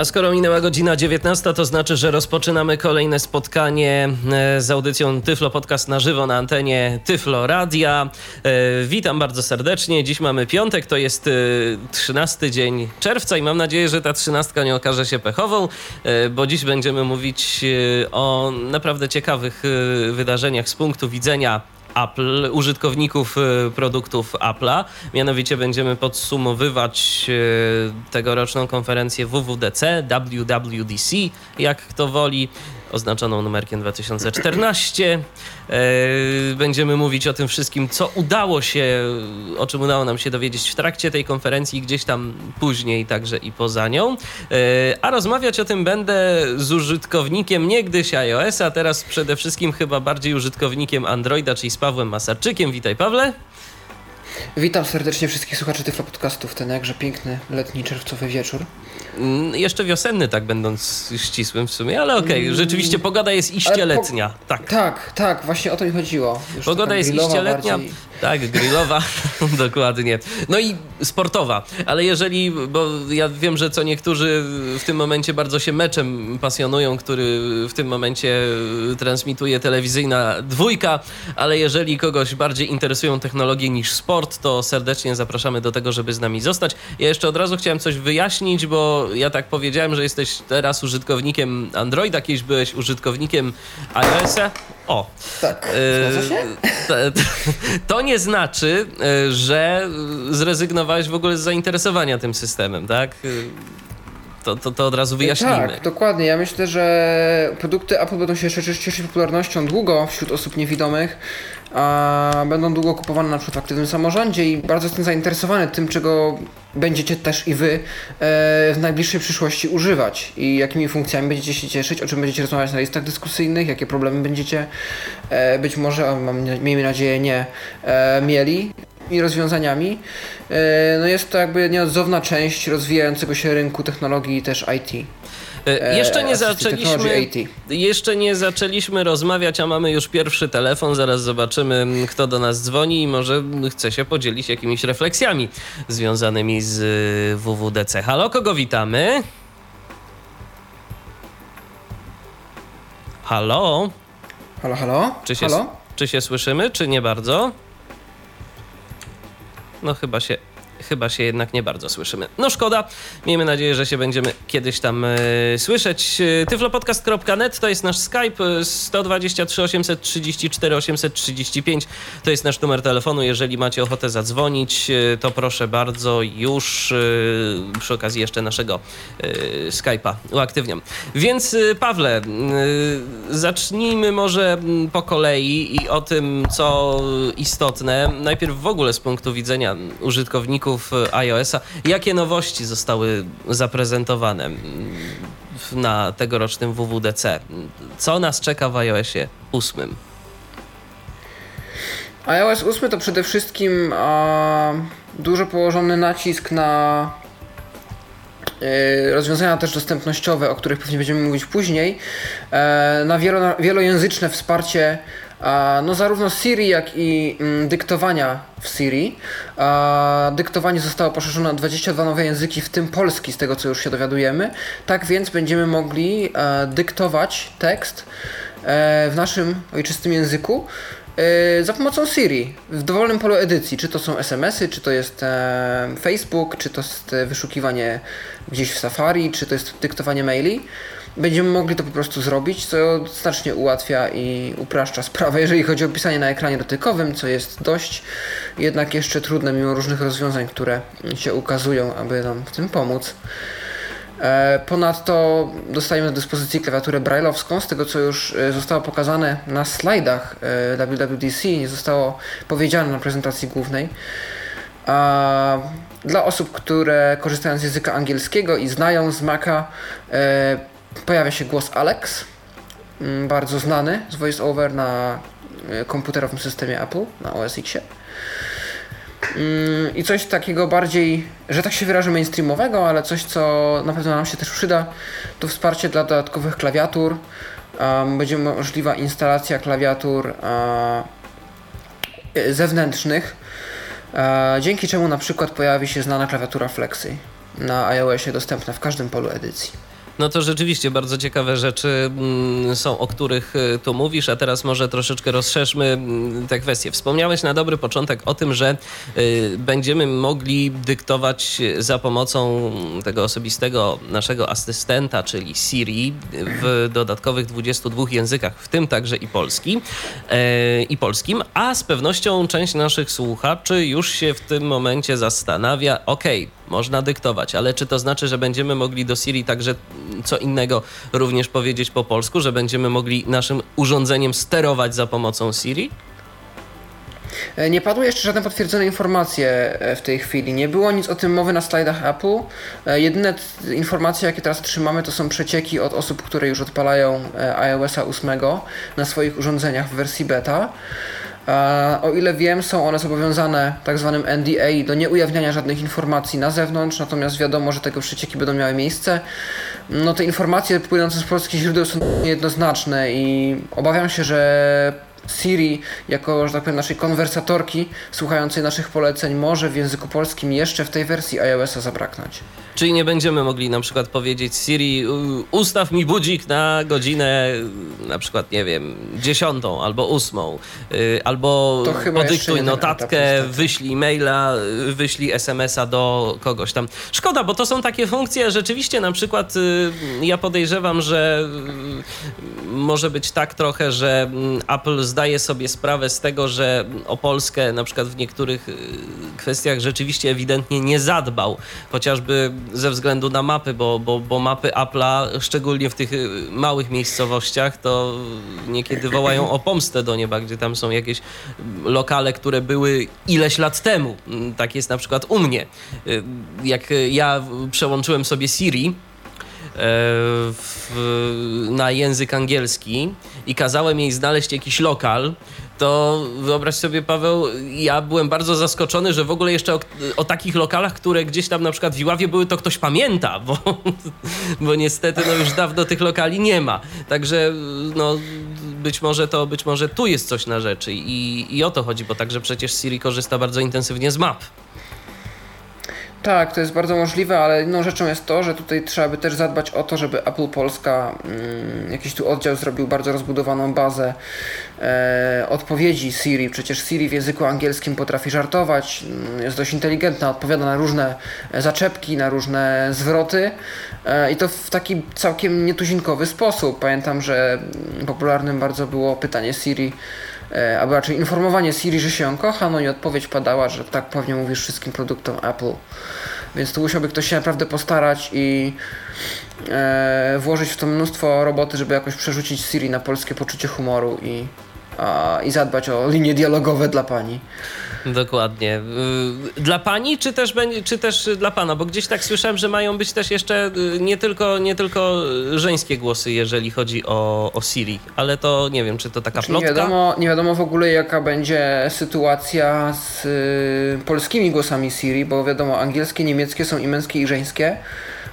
A skoro minęła godzina 19, to znaczy, że rozpoczynamy kolejne spotkanie e, z audycją Tyflo Podcast na żywo na antenie Tyflo Radia. E, witam bardzo serdecznie. Dziś mamy piątek, to jest 13 dzień czerwca i mam nadzieję, że ta trzynastka nie okaże się pechową, e, bo dziś będziemy mówić o naprawdę ciekawych wydarzeniach z punktu widzenia Apple, użytkowników e, produktów Apple'a. Mianowicie będziemy podsumowywać e, tegoroczną konferencję WWDC, WWDC, jak kto woli oznaczoną numerkiem 2014. E, będziemy mówić o tym wszystkim, co udało się, o czym udało nam się dowiedzieć w trakcie tej konferencji, gdzieś tam później także i poza nią. E, a rozmawiać o tym będę z użytkownikiem niegdyś iOS, a teraz przede wszystkim chyba bardziej użytkownikiem Androida, czyli z Pawłem Masarczykiem. Witaj Pawle. Witam serdecznie wszystkich słuchaczy tych podcastów. Ten jakże piękny letni czerwcowy wieczór. Jeszcze wiosenny, tak będąc ścisłym w sumie, ale okej, okay, mm, rzeczywiście pogoda jest iście letnia. Po... Tak. tak, tak, właśnie o to mi chodziło. Już pogoda jest iście letnia. Bardziej... Tak, grillowa, dokładnie. No i sportowa, ale jeżeli, bo ja wiem, że co niektórzy w tym momencie bardzo się meczem pasjonują, który w tym momencie transmituje telewizyjna dwójka, ale jeżeli kogoś bardziej interesują technologie niż sport, to serdecznie zapraszamy do tego, żeby z nami zostać. Ja jeszcze od razu chciałem coś wyjaśnić, bo ja tak powiedziałem, że jesteś teraz użytkownikiem Androida, kiedyś byłeś użytkownikiem iOS-a. O. Tak, e, się? To, nie znaczy, e, że zrezygnowałeś w ogóle z zainteresowania tym systemem, tak? E, to, to, to od razu wyjaśnimy. Tak, dokładnie. Ja myślę, że produkty Apple będą się jeszcze cieszyć popularnością długo wśród osób niewidomych, a będą długo kupowane na przykład w aktywnym samorządzie i bardzo jestem zainteresowany tym, czego będziecie też i wy e, w najbliższej przyszłości używać i jakimi funkcjami będziecie się cieszyć, o czym będziecie rozmawiać na listach dyskusyjnych, jakie problemy będziecie e, być może, mam, miejmy nadzieję, nie e, mieli i rozwiązaniami. No jest to jakby nieodzowna część rozwijającego się rynku technologii też IT. E, jeszcze nie zaczęliśmy. Jeszcze nie zaczęliśmy rozmawiać, a mamy już pierwszy telefon. Zaraz zobaczymy, kto do nas dzwoni i może chce się podzielić jakimiś refleksjami związanymi z y, WWDC. Halo, kogo witamy? Halo? Halo, halo? Czy się, halo? Czy się słyszymy, czy nie bardzo? No chyba się chyba się jednak nie bardzo słyszymy. No szkoda, miejmy nadzieję, że się będziemy kiedyś tam e, słyszeć. E, tyflopodcast.net to jest nasz Skype, 123 834 835 to jest nasz numer telefonu. Jeżeli macie ochotę zadzwonić, e, to proszę bardzo, już e, przy okazji jeszcze naszego e, Skype'a uaktywniam. Więc e, Pawle, zacznijmy może po kolei i o tym, co istotne. Najpierw w ogóle z punktu widzenia użytkowników E, iOS-a. Jakie nowości zostały zaprezentowane na tegorocznym WWDC? Co nas czeka w iOSie 8? iOS 8 to przede wszystkim a, dużo położony nacisk na e, rozwiązania też dostępnościowe, o których pewnie będziemy mówić później, e, na wielo, wielojęzyczne wsparcie no zarówno Siri, jak i mm, dyktowania w Siri. Dyktowanie zostało poszerzone o 22 nowe języki, w tym polski, z tego co już się dowiadujemy. Tak więc będziemy mogli e, dyktować tekst e, w naszym ojczystym języku e, za pomocą Siri w dowolnym polu edycji. Czy to są SMS-y, czy to jest Facebook, czy to jest wyszukiwanie gdzieś w Safari, czy to jest dyktowanie maili będziemy mogli to po prostu zrobić, co znacznie ułatwia i upraszcza sprawę, jeżeli chodzi o pisanie na ekranie dotykowym, co jest dość jednak jeszcze trudne mimo różnych rozwiązań, które się ukazują, aby nam w tym pomóc. E, ponadto dostajemy do dyspozycji klawiaturę brailleowską, z tego co już e, zostało pokazane na slajdach e, WWDC, nie zostało powiedziane na prezentacji głównej. A dla osób, które korzystają z języka angielskiego i znają z Maca, pojawia się głos Alex, mm, bardzo znany z VoiceOver na e, komputerowym systemie Apple, na OS X. Mm, I coś takiego bardziej, że tak się wyrażę, mainstreamowego, ale coś, co na pewno nam się też przyda, to wsparcie dla dodatkowych klawiatur. Będzie możliwa instalacja klawiatur zewnętrznych, dzięki czemu na przykład pojawi się znana klawiatura Flexy na iOSie dostępna w każdym polu edycji. No to rzeczywiście bardzo ciekawe rzeczy mm, są, o których y, tu mówisz, a teraz może troszeczkę rozszerzmy mm, te kwestie. Wspomniałeś na dobry początek o tym, że y, będziemy mogli dyktować za pomocą tego osobistego naszego asystenta, czyli Siri, w dodatkowych 22 językach, w tym także i polski y, i polskim, a z pewnością część naszych słuchaczy już się w tym momencie zastanawia, ok, można dyktować, ale czy to znaczy, że będziemy mogli do Siri także co innego również powiedzieć po polsku, że będziemy mogli naszym urządzeniem sterować za pomocą Siri? E, nie padły jeszcze żadne potwierdzone informacje e, w tej chwili. Nie było nic o tym mowy na slajdach Apple. E, jedyne informacje, jakie teraz trzymamy, to są przecieki od osób, które już odpalają iOSa 8 na swoich urządzeniach w wersji beta. O ile wiem, są one zobowiązane tak zwanym NDA do nieujawniania żadnych informacji na zewnątrz, natomiast wiadomo, że tego przecieki będą miały miejsce. No te informacje płynące z polskich źródeł są niejednoznaczne i obawiam się, że Siri, jako, że tak powiem, naszej konwersatorki słuchającej naszych poleceń, może w języku polskim jeszcze w tej wersji iOS-a zabraknąć. Czyli nie będziemy mogli na przykład powiedzieć Siri, ustaw mi budzik na godzinę na przykład, nie wiem, dziesiątą albo ósmą, y, albo podyktuj notatkę, wyślij maila, y, wyślij smsa do kogoś tam. Szkoda, bo to są takie funkcje, rzeczywiście na przykład y, ja podejrzewam, że może być tak trochę, że mm, Apple zdaje sobie sprawę z tego, że o Polskę na przykład w niektórych kwestiach rzeczywiście ewidentnie nie zadbał, chociażby ze względu na mapy, bo, bo, bo mapy Apple'a, szczególnie w tych y, małych miejscowościach, to niekiedy wołają o pomstę do nieba, gdzie tam są jakieś lokale, które były ileś lat temu. Tak jest na przykład u mnie. Y, jak ja przełączyłem sobie Siri, e, w, na język angielski i kazałem jej znaleźć jakiś lokal, to wyobraź sobie, Paweł, ja byłem bardzo zaskoczony, że w ogóle jeszcze o, o, takich lokalach, które gdzieś tam na przykład w Iławie były, to ktoś pamięta, bo, bo niestety no już dawno tych lokali nie ma. Także no, być może to, być może tu jest coś na rzeczy i, i o to chodzi, bo także przecież Siri korzysta bardzo intensywnie z map. Tak, to jest bardzo możliwe, ale inną rzeczą jest to, że tutaj trzeba by też zadbać o to, żeby Apple Polska mm, jakiś tu oddział zrobił bardzo rozbudowaną bazę e, odpowiedzi Siri. Przecież Siri w języku angielskim potrafi żartować, mm, jest dość inteligentna, odpowiada na różne zaczepki, na różne zwroty e, i to w taki całkiem nietuzinkowy sposób. Pamiętam, że popularnym bardzo było pytanie Siri albo raczej informowanie Siri, że się ją kocha, no i odpowiedź padała, że tak pewnie mówisz wszystkim produktom Apple. Więc tu musiałby ktoś się naprawdę postarać i e, włożyć w to mnóstwo roboty, żeby jakoś przerzucić Siri na polskie poczucie humoru i, a, i zadbać o linie dialogowe dla pani. Dokładnie. Y, dla pani, czy też, czy też dla pana? Bo gdzieś tak słyszałem, że mają być też jeszcze y, nie tylko, nie tylko żeńskie głosy, jeżeli chodzi o, o Siri, ale to nie wiem, czy to taka znaczy, plotka? Nie wiadomo, nie wiadomo w ogóle, jaka będzie sytuacja z y, polskimi głosami Siri, bo wiadomo, angielskie, niemieckie są i męskie, i żeńskie.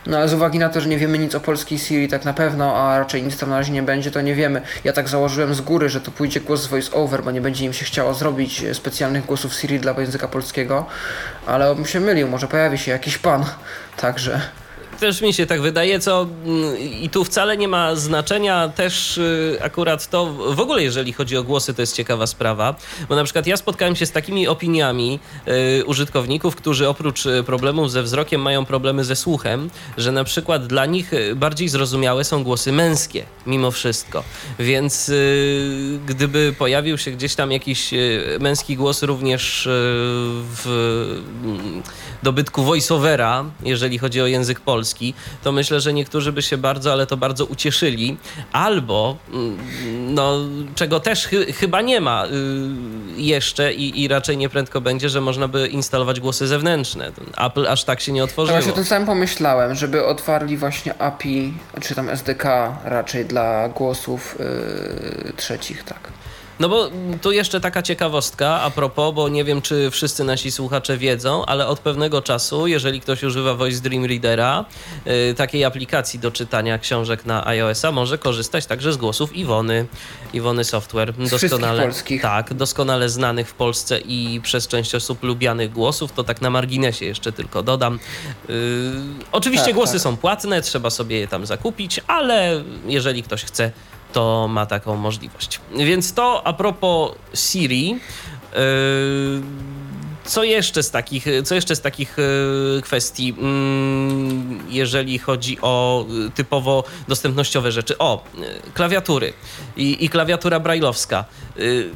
No ale z uwagi na to, że nie wiemy nic o polskiej Siri tak na pewno, a raczej nic tam na razie nie będzie, to nie wiemy. Ja tak założyłem z góry, że to pójdzie głos z voice over, bo nie będzie im się chciało zrobić specjalnych głosów Siri dla języka polskiego, ale bym się mylił, może pojawi się jakiś pan, także... Też mi się tak wydaje, co mm, i tu wcale nie ma znaczenia też y, akurat to, w ogóle jeżeli chodzi o głosy, to jest ciekawa sprawa, bo na przykład ja spotkałem się z takimi opiniami y, użytkowników, którzy oprócz y, problemów ze wzrokiem mają problemy ze słuchem, że na przykład dla nich bardziej zrozumiałe są głosy męskie, mimo wszystko. Więc gdyby pojawił się gdzieś tam jakiś męski głos również w mm, dobytku voiceovera, jeżeli chodzi o język polski, to myślę, że niektórzy by się bardzo, ale to bardzo ucieszyli. Albo, mm, no, czego też chy chyba nie ma y, jeszcze i, i raczej nieprędko będzie, że można by instalować głosy zewnętrzne. Apple aż tak się nie otworzyło. Właśnie o tym samym pomyślałem, żeby otwarli właśnie API, czy tam SDK raczej dla głosów yy, trzecich, tak. No bo tu jeszcze taka ciekawostka a propos, bo nie wiem, czy wszyscy nasi słuchacze wiedzą, ale od pewnego czasu, jeżeli ktoś używa Voice Dream Readera, yy, takiej aplikacji do czytania książek na iOS-a, może korzystać także z głosów Iwony, Iwony Software. Doskonale, polskich. Tak, doskonale znanych w Polsce i przez część osób lubianych głosów, to tak na marginesie jeszcze tylko dodam. Yy, oczywiście tak, głosy tak. są płatne, trzeba sobie je tam zakupić, ale jeżeli ktoś chce, to ma taką możliwość. Więc to a propos Siri. Yy, co jeszcze z takich, co jeszcze z takich yy, kwestii, mm, jeżeli chodzi o typowo dostępnościowe rzeczy? O, klawiatury i, i klawiatura brajlowska. Yy,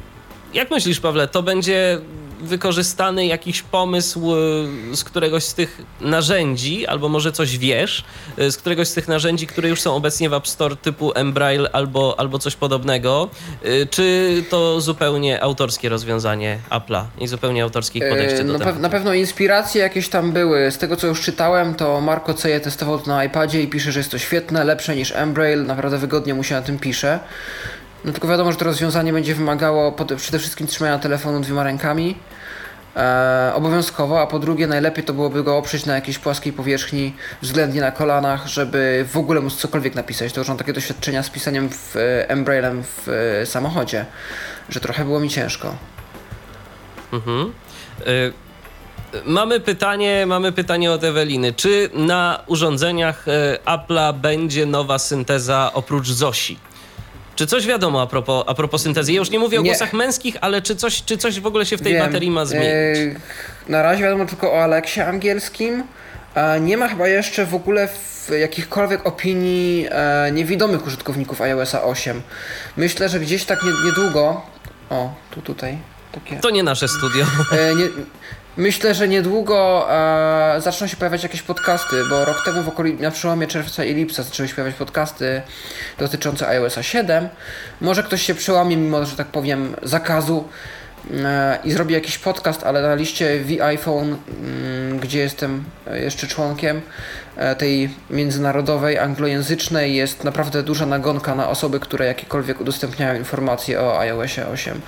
jak myślisz, Pawle, to będzie wykorzystany jakiś pomysł e, z któregoś z tych narzędzi, albo może coś wiesz, e, z któregoś z tych narzędzi, które już są obecnie w App Store typu Embraille albo, albo coś podobnego, e, czy to zupełnie autorskie rozwiązanie Apple'a i zupełnie autorskie podejście do tego? Na pewno inspiracje jakieś tam były. Z tego co już czytałem, to Marco C. je testował to na iPadzie i pisze, że jest to świetne, lepsze niż Embraille, naprawdę wygodnie mu się na tym pisze. No tylko wiadomo, że to rozwiązanie będzie wymagało przede wszystkim trzymania telefonu dwiema rękami e, obowiązkowo, a po drugie najlepiej to byłoby go oprzeć na jakiejś płaskiej powierzchni, względnie na kolanach, żeby w ogóle móc cokolwiek napisać. To już mam takie doświadczenia z pisaniem w e, Embrailem w e, samochodzie, że trochę było mi ciężko. Mhm. Y Mamy pytanie, mamy pytanie od Eweliny. Czy na urządzeniach Apple'a będzie nowa synteza oprócz Zosi? Czy coś wiadomo a propos, a propos syntezy? Ja już nie mówię o nie. głosach męskich, ale czy coś, czy coś w ogóle się w tej Wiem. baterii ma zmienić? Yy, na razie wiadomo tylko o Aleksie angielskim. nie ma chyba jeszcze w ogóle w jakichkolwiek opinii e, niewidomych użytkowników iOSa 8. Myślę, że gdzieś tak niedługo. O, tu tutaj. Takie. To nie nasze studio. E, nie, Myślę, że niedługo e, zaczną się pojawiać jakieś podcasty, bo rok temu w okolic na przełomie czerwca i lipca zaczęły się pojawiać podcasty dotyczące iOS 7. Może ktoś się przełamie mimo, że tak powiem, zakazu e, i zrobi jakiś podcast, ale na liście V-iPhone, mm, gdzie jestem jeszcze członkiem e, tej międzynarodowej, anglojęzycznej, jest naprawdę duża nagonka na osoby, które jakiekolwiek udostępniają informacje o iOS 8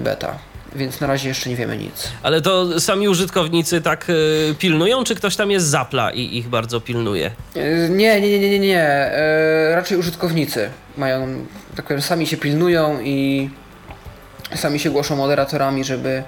beta więc na razie jeszcze nie wiemy nic. Ale to sami użytkownicy tak y, pilnują, czy ktoś tam jest zapla i ich bardzo pilnuje? Y, nie, nie, nie, nie, nie. Y, raczej użytkownicy mają, tak powiem, sami się pilnują i sami się głoszą moderatorami, żeby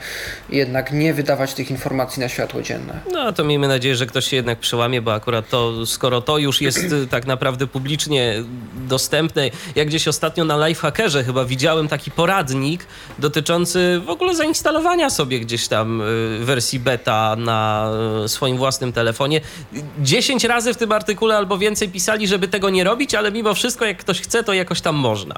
jednak nie wydawać tych informacji na światło dzienne. No to miejmy nadzieję, że ktoś się jednak przełamie, bo akurat to, skoro to już jest y, tak naprawdę publicznie dostępne, jak gdzieś ostatnio na Lifehackerze chyba widziałem taki poradnik dotyczący w ogóle zainstalowania sobie gdzieś tam y, wersji beta na y, swoim własnym telefonie. Dziesięć razy w tym artykule albo więcej pisali, żeby tego nie robić, ale mimo wszystko jak ktoś chce, to jakoś tam można.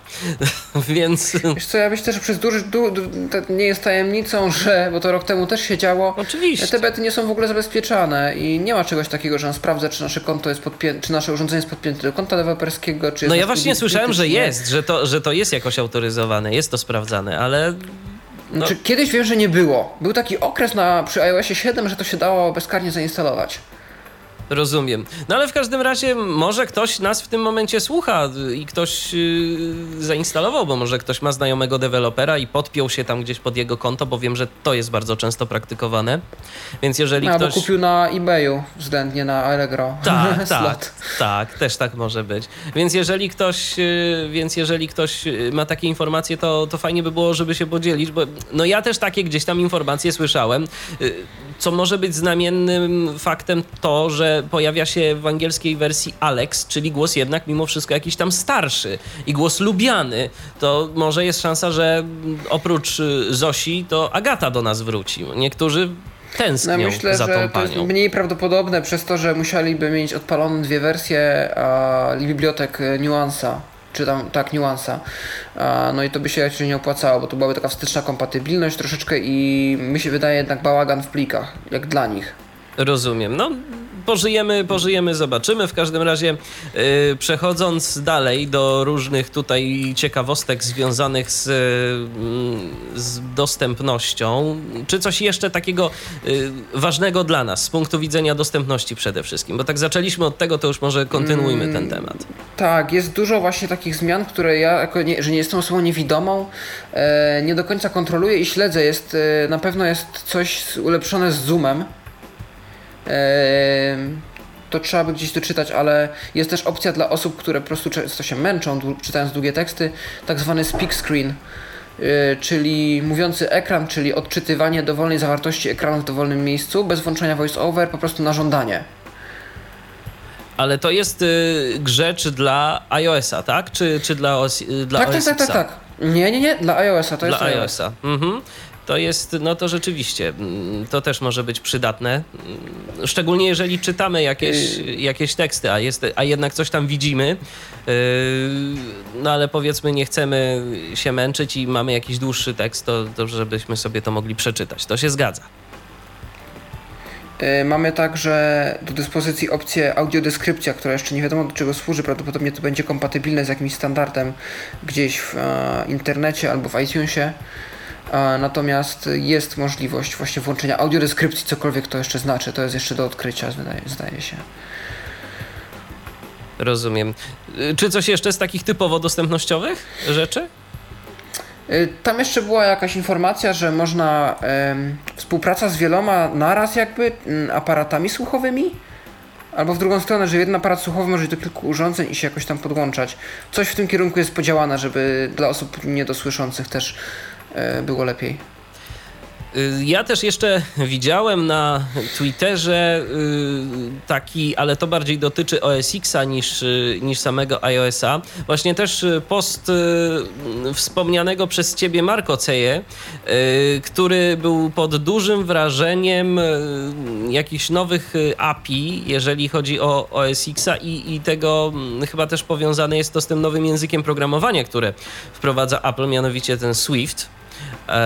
Więc... Wiesz co, ja myślę, że przez duży, du, du, nie jest tajemnicą, że, bo to rok temu też się działo, Oczywiście. te bety nie są w ogóle zabezpieczane i nie ma czegoś takiego, że on sprawdza, czy nasze konto jest podpięte, czy nasze urządzenie jest podpięte do konta deweloperskiego, czy No ja właśnie słyszałem, że jest, że to, że to jest jakoś autoryzowane, jest to sprawdzane, ale no. Znaczy, kiedyś wiem, że nie było. Był taki okres na, przy iOSie 7, że to się dało bezkarnie zainstalować. Rozumiem. No ale w każdym razie może ktoś nas w tym momencie słucha i ktoś yy, zainstalował, bo może ktoś ma znajomego dewelopera i podpiął się tam gdzieś pod jego konto, bo wiem, że to jest bardzo często praktykowane. Więc jeżeli no, ktoś... kupił na eBayu względnie na Allegro. Tak, tak, tak, też tak może być. Więc jeżeli ktoś, yy, więc jeżeli ktoś yy, ma takie informacje, to, to fajnie by było, żeby się podzielić, bo no ja też takie gdzieś tam informacje słyszałem, yy, co może być znamiennym faktem to, że pojawia się w angielskiej wersji Alex, czyli głos jednak mimo wszystko jakiś tam starszy i głos lubiany, to może jest szansa, że oprócz y, Zosi to Agata do nas wróci. Niektórzy tęsknią no, myślę, za tą że panią. To jest mniej prawdopodobne przez to, że musieliby mieć odpalone dwie wersje a, bibliotek y, Nuansa czy tam tak, niuansa. No i to by się raczej nie opłacało, bo to byłaby taka wsteczna kompatybilność troszeczkę i mi się wydaje jednak bałagan w plikach, jak dla nich. Rozumiem. No, pożyjemy, pożyjemy, zobaczymy. W każdym razie yy, przechodząc dalej do różnych tutaj ciekawostek związanych z, yy, z dostępnością, czy coś jeszcze takiego yy, ważnego dla nas z punktu widzenia dostępności przede wszystkim? Bo tak zaczęliśmy od tego, to już może kontynuujmy mm, ten temat. Tak, jest dużo właśnie takich zmian, które ja, jako nie, że nie jestem osobą niewidomą, e, nie do końca kontroluję i śledzę. Jest, e, na pewno jest coś ulepszone z zoomem to trzeba by gdzieś doczytać, ale jest też opcja dla osób, które po prostu często się męczą czytając długie teksty, tak zwany speak screen, y, czyli mówiący ekran, czyli odczytywanie dowolnej zawartości ekranu w dowolnym miejscu bez włączenia voice-over, po prostu na żądanie. Ale to jest y, rzecz dla iOS-a, tak? Czy, czy dla, OS, y, dla tak, tak, tak, tak, tak. Nie, nie, nie, dla iOS-a. To dla jest iOS-a. Mhm to jest, no to rzeczywiście, mm, to też może być przydatne. Mm, szczególnie jeżeli czytamy jakieś, jakieś teksty, a, jest, a jednak coś tam widzimy, yy, no ale powiedzmy nie chcemy się męczyć i mamy jakiś dłuższy tekst, to, to żebyśmy sobie to mogli przeczytać. To się zgadza. Yy, mamy także do dyspozycji opcję audiodeskrypcja, która jeszcze nie wiadomo do czego służy. Prawdopodobnie to będzie kompatybilne z jakimś standardem gdzieś w e, internecie albo w iTunesie. Natomiast jest możliwość właśnie włączenia audiodeskrypcji, cokolwiek to jeszcze znaczy. To jest jeszcze do odkrycia, zdaje, zdaje się. Rozumiem. Czy coś jeszcze z takich typowo dostępnościowych rzeczy? Y, tam jeszcze była jakaś informacja, że można um, współpraca z wieloma naraz jakby um, aparatami słuchowymi. Albo w drugą stronę, że jeden aparat słuchowy może do kilku urządzeń i się jakoś tam podłączać. Coś w tym kierunku jest podziałane, żeby dla osób niedosłyszących też było lepiej. Y, ja też jeszcze widziałem na Twitterze y, taki, ale to bardziej dotyczy OS Xa niż, y, niż samego iOS-a. Właśnie też post wspomnianego przez ciebie Marko Ceje, który był pod dużym wrażeniem jakichś nowych API, jeżeli chodzi o OS Xa i, i tego mm, chyba też powiązane jest to z tym nowym językiem programowania, które wprowadza Apple, mianowicie ten Swift. E,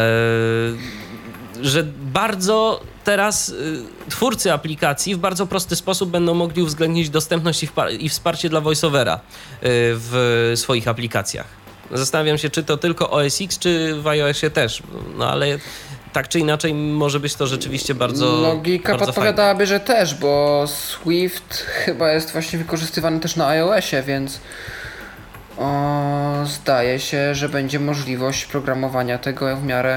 że bardzo teraz y, twórcy aplikacji w bardzo prosty sposób będą mogli uwzględnić dostępność i wsparcie dla VoiceOvera y, w swoich aplikacjach. Zastanawiam się, czy to tylko OS X, czy w iOSie też, no ale tak czy inaczej może być to rzeczywiście bardzo Logika bardzo podpowiadałaby, fajne. że też, bo Swift chyba jest właśnie wykorzystywany też na iOSie, więc o, zdaje się, że będzie możliwość programowania tego w miarę,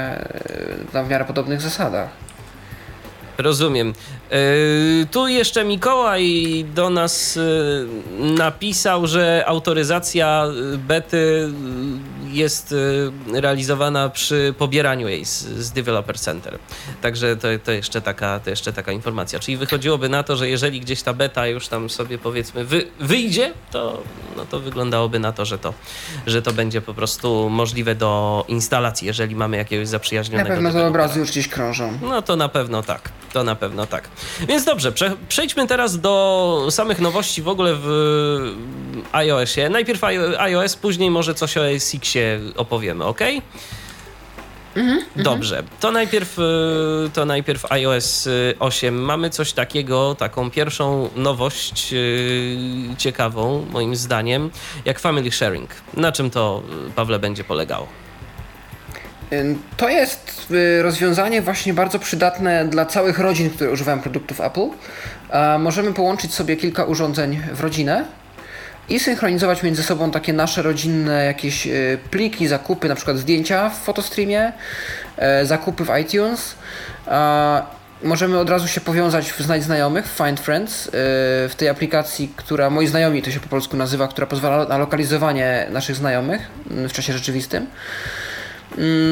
e, na w miarę podobnych zasadach. Rozumiem. Yy, tu jeszcze Mikołaj do nas yy, napisał, że autoryzacja bety jest realizowana przy pobieraniu jej z, z Developer Center. Także to, to, jeszcze taka, to jeszcze taka informacja. Czyli wychodziłoby na to, że jeżeli gdzieś ta beta już tam sobie powiedzmy wy, wyjdzie, to, no to wyglądałoby na to że, to, że to będzie po prostu możliwe do instalacji, jeżeli mamy jakiegoś zaprzyjaźnionego. Na pewno te obrazy już gdzieś krążą. No to na pewno tak. To na pewno tak. Więc dobrze, przejdźmy teraz do samych nowości w ogóle w iOSie. Najpierw iOS, później może coś o SX-ie opowiemy, ok? Mhm, mhm, Dobrze, to najpierw, y, to najpierw iOS 8. Mamy coś takiego, taką pierwszą nowość y, ciekawą, moim zdaniem, jak Family Sharing. Na czym to, Pawle, będzie polegało? To jest y, rozwiązanie właśnie bardzo przydatne dla całych rodzin, które używają produktów Apple. Możemy połączyć sobie kilka urządzeń w rodzinę i synchronizować między sobą takie nasze rodzinne jakieś y, pliki, zakupy, na przykład zdjęcia w fotostreamie, e, zakupy w iTunes. Możemy od razu się powiązać w Znajdź Znajomych, w Find Friends, y, w tej aplikacji, która Moi Znajomi to się po polsku nazywa, która pozwala na lokalizowanie naszych znajomych w czasie rzeczywistym.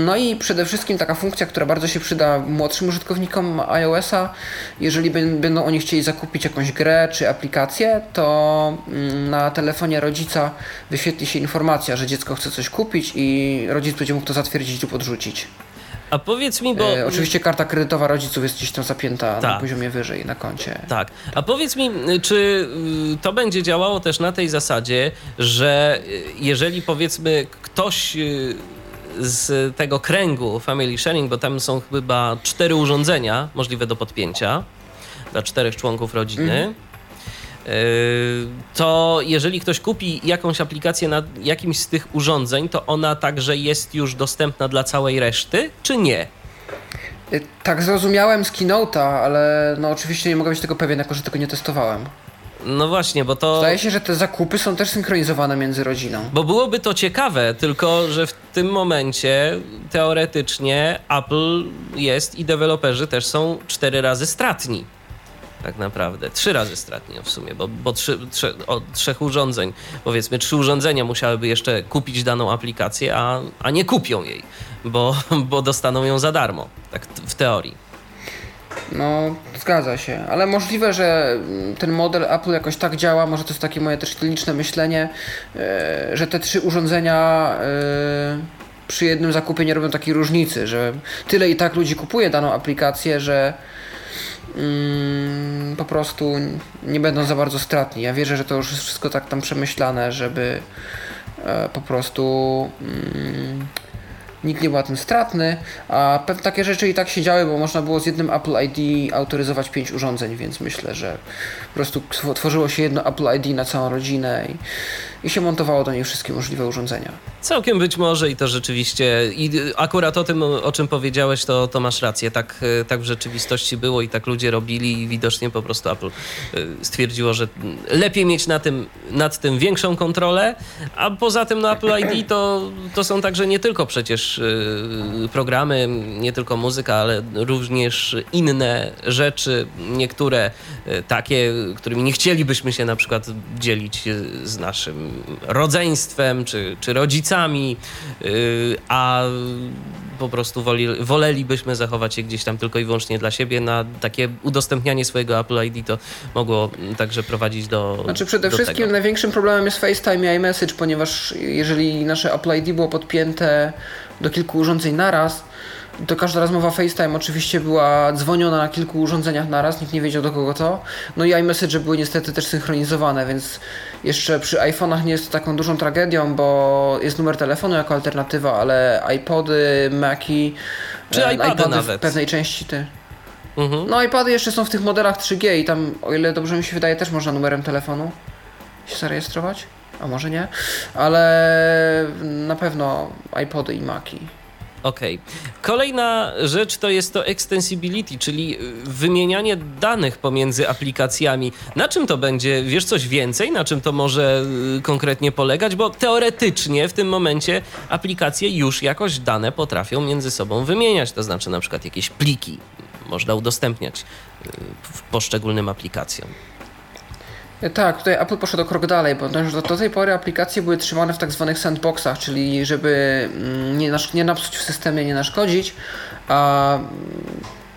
No i przede wszystkim taka funkcja, która bardzo się przyda młodszym użytkownikom iOS-a, jeżeli będą oni chcieli zakupić jakąś grę czy aplikację, to mm, na telefonie rodzica wyświetli się informacja, że dziecko chce coś kupić i rodzic będzie mógł to zatwierdzić lub odrzucić. A powiedz mi, bo. E, oczywiście karta kredytowa rodziców jest gdzieś tam zapięta tak. na poziomie wyżej na koncie. Tak. A powiedz mi, czy y, to będzie działało też na tej zasadzie, że y, jeżeli powiedzmy ktoś y, z tego kręgu Family Sharing, bo tam są chyba cztery urządzenia możliwe do podpięcia, dla czterech członków rodziny. Mhm. To jeżeli ktoś kupi jakąś aplikację na jakimś z tych urządzeń, to ona także jest już dostępna dla całej reszty, czy nie? Tak zrozumiałem z Keynote'a, ale no oczywiście nie mogę być tego pewien, jako że tego nie testowałem. No właśnie, bo to. Zdaje się, że te zakupy są też synchronizowane między rodziną. Bo byłoby to ciekawe, tylko że w tym momencie teoretycznie Apple jest i deweloperzy też są cztery razy stratni. Tak naprawdę. Trzy razy stratni w sumie, bo, bo trzy, trze, od trzech urządzeń, powiedzmy, trzy urządzenia musiałyby jeszcze kupić daną aplikację, a, a nie kupią jej, bo, bo dostaną ją za darmo, tak w teorii. No, zgadza się, ale możliwe, że ten model Apple jakoś tak działa, może to jest takie moje też kliniczne myślenie, e, że te trzy urządzenia e, przy jednym zakupie nie robią takiej różnicy, że tyle i tak ludzi kupuje daną aplikację, że mm, po prostu nie będą za bardzo stratni. Ja wierzę, że to już jest wszystko tak tam przemyślane, żeby e, po prostu mm, nikt nie był na tym stratny, a takie rzeczy i tak się działy, bo można było z jednym Apple ID autoryzować pięć urządzeń, więc myślę, że po prostu tworzyło się jedno Apple ID na całą rodzinę i i się montowało do niej wszystkie możliwe urządzenia. Całkiem być może i to rzeczywiście, i akurat o tym, o czym powiedziałeś, to, to masz rację. Tak, e, tak w rzeczywistości było i tak ludzie robili i widocznie po prostu Apple e, stwierdziło, że lepiej mieć na tym, nad tym większą kontrolę, a poza tym no Apple ID to, to są także nie tylko przecież e, programy, nie tylko muzyka, ale również inne rzeczy, niektóre takie, którymi nie chcielibyśmy się na przykład dzielić z naszym rodzeństwem czy, czy rodzicami, y, a po prostu woli, wolelibyśmy zachować je gdzieś tam tylko i wyłącznie dla siebie. Na takie udostępnianie swojego Apple ID to mogło także prowadzić do. Znaczy, przede do wszystkim tego. największym problemem jest FaceTime i iMessage, ponieważ jeżeli nasze Apple ID było podpięte do kilku urządzeń naraz, to każda rozmowa FaceTime oczywiście była dzwoniona na kilku urządzeniach naraz, nikt nie wiedział do kogo to. No i iMessage były niestety też synchronizowane, więc jeszcze przy iPhone'ach nie jest to taką dużą tragedią, bo jest numer telefonu jako alternatywa, ale iPody, Maci, czy e, iPady, nawet. w pewnej części ty. Mhm. No iPady jeszcze są w tych modelach 3G i tam, o ile dobrze mi się wydaje, też można numerem telefonu się zarejestrować. A może nie, ale na pewno iPody i Maci. Okej. Okay. Kolejna rzecz to jest to extensibility, czyli wymienianie danych pomiędzy aplikacjami. Na czym to będzie? Wiesz coś więcej? Na czym to może y, konkretnie polegać? Bo teoretycznie w tym momencie aplikacje już jakoś dane potrafią między sobą wymieniać, to znaczy na przykład jakieś pliki można udostępniać y, poszczególnym aplikacjom. Tak, tutaj Apple poszedł o krok dalej, bo do, do tej pory aplikacje były trzymane w tak zwanych sandboxach, czyli żeby mm, nie, nasz, nie napsuć w systemie, nie naszkodzić, a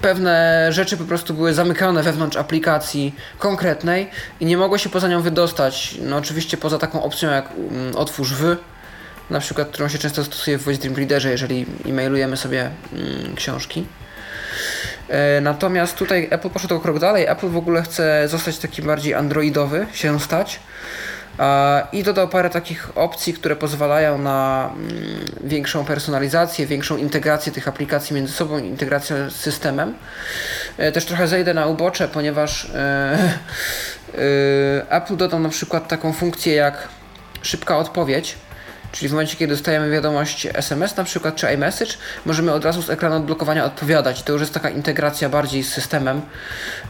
pewne rzeczy po prostu były zamykane wewnątrz aplikacji konkretnej i nie mogło się poza nią wydostać. No oczywiście poza taką opcją jak um, otwórz w, na przykład, którą się często stosuje w Voice Dream Readerze, jeżeli e-mailujemy sobie książki. E, natomiast tutaj Apple poszedł o krok dalej. Apple w ogóle chce zostać taki bardziej androidowy, się stać. I dodał parę takich opcji, które pozwalają na mm, większą personalizację, większą integrację tych aplikacji między sobą, integrację z systemem. E, też trochę zejdę na ubocze, ponieważ e, Apple dodał na przykład taką funkcję jak szybka odpowiedź Czyli w momencie, kiedy dostajemy wiadomość SMS na przykład, czy iMessage, możemy od razu z ekranu odblokowania odpowiadać. To już jest taka integracja bardziej z systemem.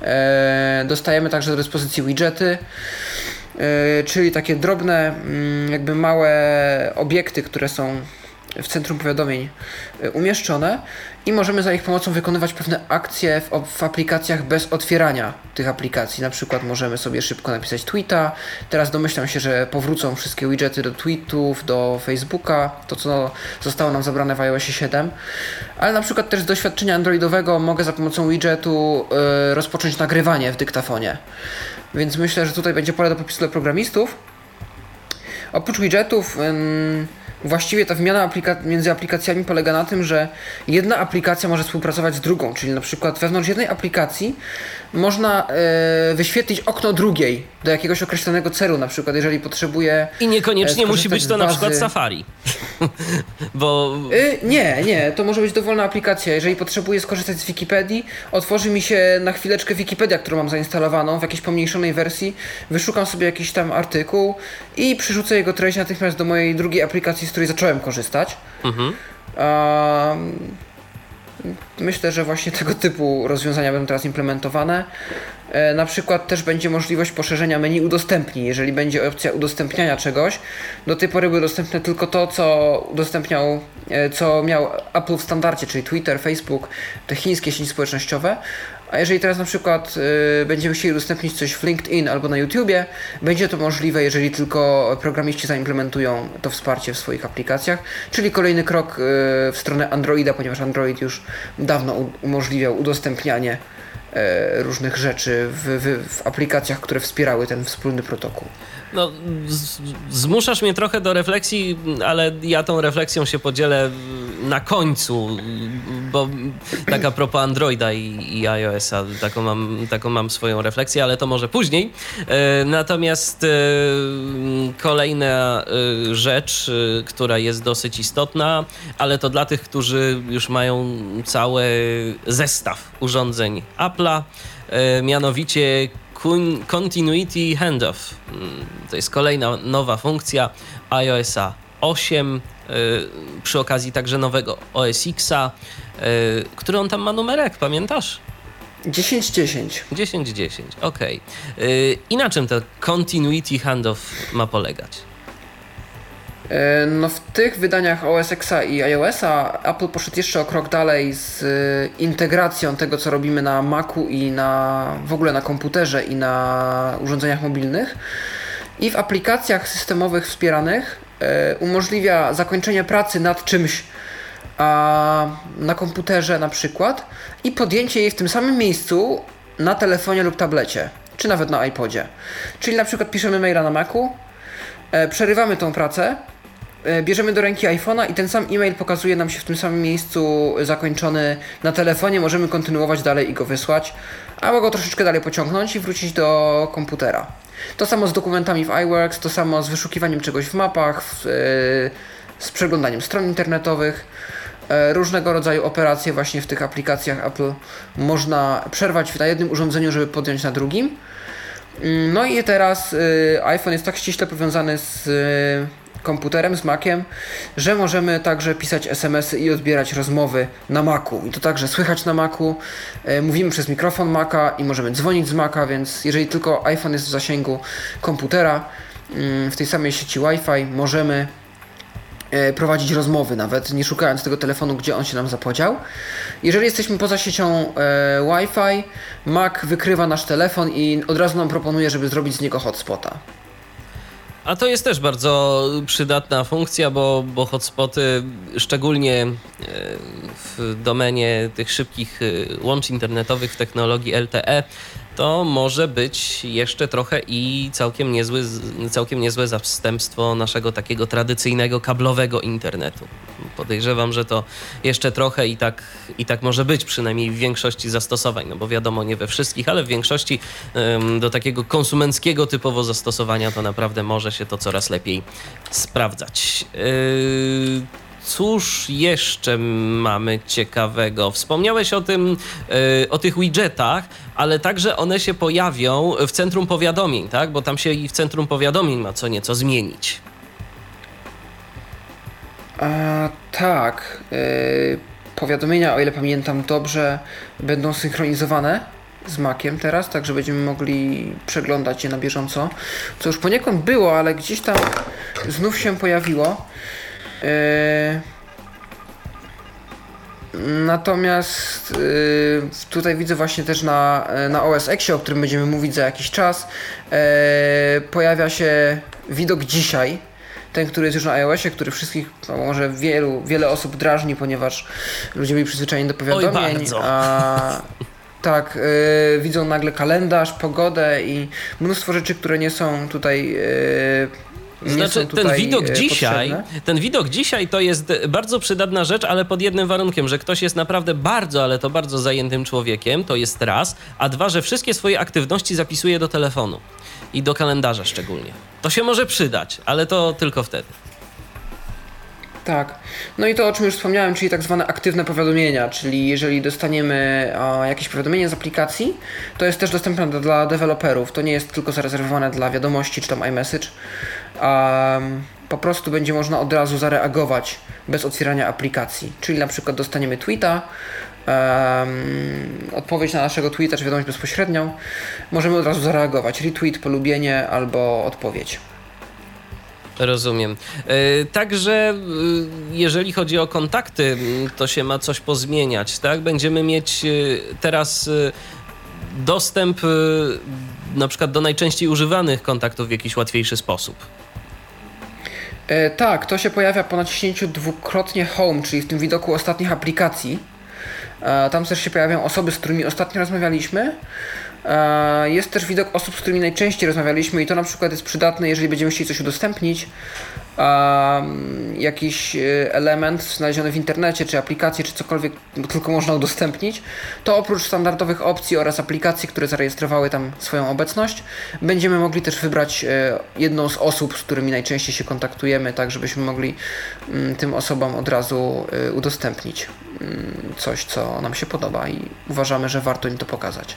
E, dostajemy także do dyspozycji widgety, e, czyli takie drobne, mm, jakby małe obiekty, które są w centrum powiadomień e, umieszczone i możemy za ich pomocą wykonywać pewne akcje w, w, aplikacjach bez otwierania tych aplikacji. Na przykład możemy sobie szybko napisać tweeta. Teraz domyślam się, że powrócą wszystkie widgety do tweetów, do Facebooka, to co zostało nam zabrane w iOS 7. Ale na przykład też z doświadczenia androidowego mogę za pomocą widgetu yy, rozpocząć nagrywanie w dyktafonie. Więc myślę, że tutaj będzie pole do popisu dla programistów. Oprócz widgetów właściwie ta wymiana aplika- między aplikacjami polega na tym, że jedna aplikacja może współpracować z drugą, czyli na przykład wewnątrz jednej aplikacji można e, wyświetlić okno drugiej do jakiegoś określonego celu, na przykład jeżeli potrzebuje. I niekoniecznie e, musi być to na przykład Safari. Bo Y, nie, nie, to może być dowolna aplikacja. Jeżeli potrzebuję skorzystać z Wikipedii, otworzy mi się na chwileczkę Wikipedia, którą mam zainstalowaną w jakiejś pomniejszonej wersji, wyszukam sobie jakiś tam artykuł i przerzucę jego treść natychmiast do mojej drugiej aplikacji, której zacząłem korzystać. Mhm. Myślę, że właśnie tego typu rozwiązania będą teraz implementowane. E, Na przykład też będzie możliwość poszerzenia menu udostępnij, jeżeli będzie opcja udostępniania czegoś. Do tej pory były dostępne tylko to, co udostępniał, e, co miał Apple w standardzie, czyli Twitter, Facebook, te chińskie sieci społecznościowe. A jeżeli teraz na przykład y, będziemy chcieli udostępnić coś w LinkedIn albo na YouTubie, będzie to możliwe, jeżeli tylko programiści zaimplementują to wsparcie w swoich aplikacjach, czyli kolejny krok y, w stronę Androida, ponieważ Android już dawno umożliwiał udostępnianie e, różnych rzeczy w, w, w aplikacjach, które wspierały ten wspólny protokół. No, z, zmuszasz mnie trochę do refleksji, ale ja tą refleksją się podzielę na końcu, bo tak a propos Androida i, i iOS-a, taką mam, taką mam swoją refleksję, ale to może później. E, Natomiast e, kolejna e, rzecz, która jest dosyć istotna, ale to dla tych, którzy już mają cały zestaw urządzeń Apple'a, mianowicie Continuity Handoff. Mm, To jest kolejna nowa funkcja iOSa 8, y, przy okazji także nowego OS Xa. y, Który on tam ma numerek, pamiętasz? 10.10. 1010, okej. Y, I na czym to Continuity Handoff ma polegać? E, No w tych wydaniach OS Xa i iOSa Apple poszedł jeszcze o krok dalej z e, integracją tego, co robimy na Macu i na w ogóle na komputerze i na urządzeniach mobilnych. I w aplikacjach systemowych wspieranych e, umożliwia zakończenie pracy nad czymś na komputerze na przykład i podjęcie jej w tym samym miejscu na telefonie lub tablecie, czy nawet na iPodzie. Czyli na przykład piszemy maila na Macu, przerywamy tą pracę, bierzemy do ręki iPhone'a i ten sam e-mail pokazuje nam się w tym samym miejscu zakończony na telefonie, możemy kontynuować dalej i go wysłać, albo go troszeczkę dalej pociągnąć i wrócić do komputera. To samo z dokumentami w iWorks, to samo z wyszukiwaniem czegoś w mapach, w, e, z przeglądaniem stron internetowych. E, Różnego rodzaju operacje właśnie w tych aplikacjach Apple można przerwać na jednym urządzeniu, żeby podjąć na drugim. Mm, No i teraz iPhone jest tak ściśle powiązany z komputerem, z Maciem, że możemy także pisać SMS-y i odbierać rozmowy na Macu. I to także słychać na Macu. Y, mówimy przez mikrofon Maca i możemy dzwonić z Maca, więc jeżeli tylko iPhone jest w zasięgu komputera, mm, w tej samej sieci Wi-Fi możemy e, prowadzić rozmowy, nawet nie szukając tego telefonu, gdzie on się nam zapodział. Jeżeli jesteśmy poza siecią e, Wi-Fi, Mac wykrywa nasz telefon i od razu nam proponuje, żeby zrobić z niego hotspota. A to jest też bardzo przydatna funkcja, bo, bo hotspoty, szczególnie e, w domenie tych szybkich e, łączy internetowych w technologii LTE, to może być jeszcze trochę i całkiem, niezły, całkiem niezłe zastępstwo naszego takiego tradycyjnego kablowego internetu. Podejrzewam, że to jeszcze trochę i tak, i tak może być, przynajmniej w większości zastosowań, no bo wiadomo, nie we wszystkich, ale w większości em, do takiego konsumenckiego typowo zastosowania to naprawdę może się to coraz lepiej sprawdzać. Yy, Cóż jeszcze mamy ciekawego? Wspomniałeś o tym, yy, o tych widgetach, ale także one się pojawią w centrum powiadomień, tak? Bo tam się i w centrum powiadomień ma co nieco zmienić. A, tak. e, powiadomienia, o ile pamiętam dobrze, będą synchronizowane z Maciem teraz, tak że będziemy mogli przeglądać je na bieżąco. Co już poniekąd było, ale gdzieś tam znów się pojawiło. E, Natomiast y, tutaj widzę właśnie też na, na OS X, o którym będziemy mówić za jakiś czas, pojawia się widok dzisiaj, ten, który jest już na iOSie, który wszystkich, no może wielu, wiele osób drażni, ponieważ ludzie byli przyzwyczajeni do powiadomień, bardzo. a tak, widzą nagle kalendarz, pogodę i mnóstwo rzeczy, które nie są tutaj Znaczy, ten widok dzisiaj, ten widok dzisiaj to jest bardzo przydatna rzecz, ale pod jednym warunkiem, że ktoś jest naprawdę bardzo, ale to bardzo zajętym człowiekiem, to jest raz, a dwa, że wszystkie swoje aktywności zapisuje do telefonu i do kalendarza szczególnie. To się może przydać, ale to tylko wtedy. Tak. No i to, o czym już wspomniałem, czyli tak zwane aktywne powiadomienia, czyli jeżeli dostaniemy o, jakieś powiadomienie z aplikacji, to jest też dostępne do, dla deweloperów. To nie jest tylko zarezerwowane dla wiadomości czy tam iMessage. Um, po prostu będzie można od razu zareagować bez otwierania aplikacji. Czyli na przykład dostaniemy tweeta, um, odpowiedź na naszego tweeta czy wiadomość bezpośrednią, możemy od razu zareagować. Retweet, polubienie albo odpowiedź. Rozumiem. E, także e, jeżeli chodzi o kontakty, to się ma coś pozmieniać, tak? Będziemy mieć e, teraz dostęp na przykład do najczęściej używanych kontaktów w jakiś łatwiejszy sposób. E, tak, to się pojawia po naciśnięciu dwukrotnie Home, czyli w tym widoku ostatnich aplikacji. E, tam też się pojawiają osoby, z którymi ostatnio rozmawialiśmy. E, jest też widok osób, z którymi najczęściej rozmawialiśmy i to na przykład jest przydatne, jeżeli będziemy chcieli coś udostępnić, jakiś e, element znaleziony w internecie, czy aplikację, czy cokolwiek tylko można udostępnić, to oprócz standardowych opcji oraz aplikacji, które zarejestrowały tam swoją obecność, będziemy mogli też wybrać e, jedną z osób, z którymi najczęściej się kontaktujemy, tak żebyśmy mogli mm, tym osobom od razu udostępnić mm, coś, co nam się podoba i uważamy, że warto im to pokazać.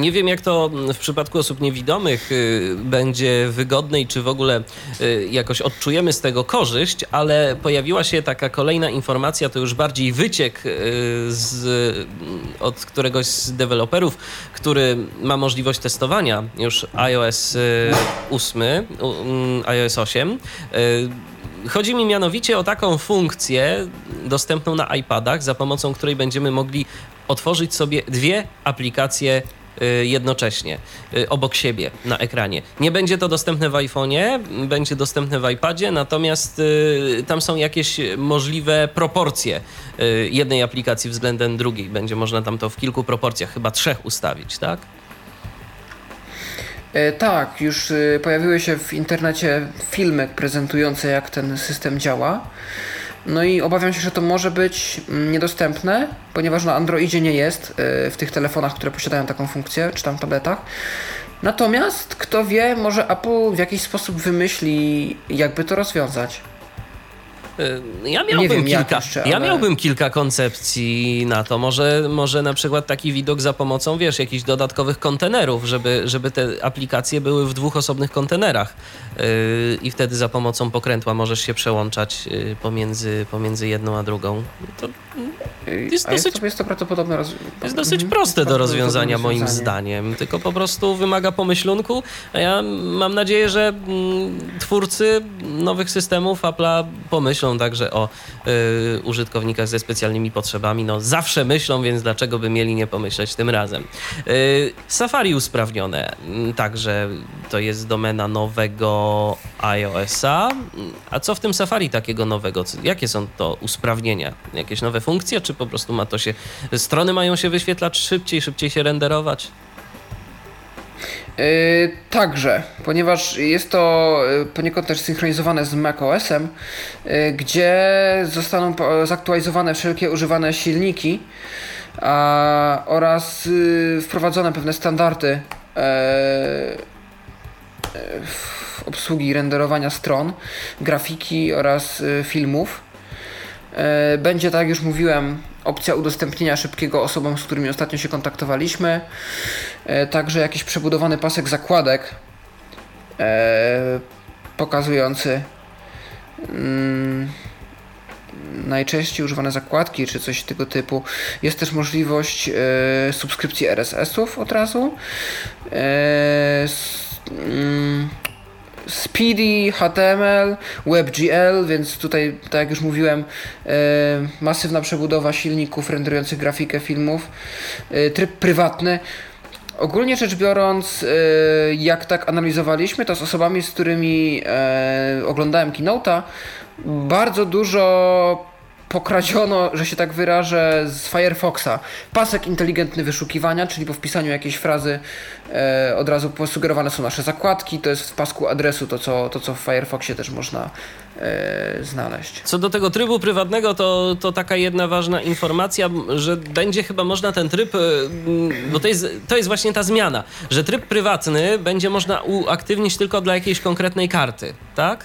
Nie wiem, jak to w przypadku osób niewidomych y, będzie wygodne i czy w ogóle y, jakoś odczujemy z tego korzyść, ale pojawiła się taka kolejna informacja, to już bardziej wyciek y, z, od któregoś z deweloperów, który ma możliwość testowania już iOS 8, mm, iOS 8. Chodzi mi mianowicie o taką funkcję dostępną na iPadach, za pomocą której będziemy mogli otworzyć sobie dwie aplikacje jednocześnie y, obok siebie na ekranie. Nie będzie to dostępne w iPhone'ie, będzie dostępne w iPadzie, natomiast y, tam są jakieś możliwe proporcje jednej aplikacji względem drugiej. Będzie można tam to w kilku proporcjach, chyba trzech ustawić, tak? E, tak, już pojawiły się w internecie filmy prezentujące, jak ten system działa. No i obawiam się, że to może być mm, niedostępne, ponieważ na Androidzie nie jest y, w tych telefonach, które posiadają taką funkcję, czy tam tabletach. Natomiast kto wie, może Apple w jakiś sposób wymyśli, jakby to rozwiązać. Y, ja miałbym, wiem, kilka, jeszcze, ale... ja miałbym kilka koncepcji na to. Może, może na przykład taki widok za pomocą, wiesz, jakichś dodatkowych kontenerów, żeby, żeby te aplikacje były w dwóch osobnych kontenerach yy, i wtedy za pomocą pokrętła możesz się przełączać yy, pomiędzy, pomiędzy jedną a drugą. To jest dosyć, jest to, jest to prawdopodobne roz... jest dosyć mhm. proste do rozwiązania moim zdaniem, tylko po prostu wymaga pomyślunku, a ja mam nadzieję, że mm, twórcy nowych systemów Apple'a pomyślą także o y, użytkownikach ze specjalnymi potrzebami. No zawsze myślą, więc dlaczego by mieli nie pomyśleć tym razem. Y, Safari usprawnione, mm, także to jest domena nowego iOS-a. A co w tym Safari takiego nowego? Jakie są to usprawnienia? Jakieś nowe funkcje, czy po prostu ma to się... Strony mają się wyświetlać szybciej, szybciej się renderować? Yy, także, ponieważ jest to yy, poniekąd też synchronizowane z macOSem, yy, gdzie zostaną zaktualizowane wszelkie używane silniki a, oraz yy, wprowadzone pewne standardy obsługi renderowania stron, grafiki oraz filmów. Będzie, tak jak już mówiłem, opcja udostępnienia szybkiego osobom, z którymi ostatnio się kontaktowaliśmy. E, także jakiś przebudowany pasek zakładek e, pokazujący mm, najczęściej używane zakładki czy coś tego typu. Jest też możliwość e, subskrypcji RSS-ów od razu. Mm, Speedy, HTML, WebGL, więc tutaj, tak jak już mówiłem, e, masywna przebudowa silników renderujących grafikę filmów, e, tryb prywatny. Ogólnie rzecz biorąc, e, jak tak analizowaliśmy to z osobami, z którymi oglądałem Keynote'a, bardzo dużo pokradziono, że się tak wyrażę, z Firefoxa. Pasek inteligentny wyszukiwania, czyli po wpisaniu jakiejś frazy e, od razu posugerowane są nasze zakładki. To jest w pasku adresu to, co, to, co w Firefoxie też można e, znaleźć. Co do tego trybu prywatnego, to, to taka jedna ważna informacja, że będzie chyba można ten tryb, e, bo to jest, to jest właśnie ta zmiana, że tryb prywatny będzie można uaktywnić tylko dla jakiejś konkretnej karty, tak?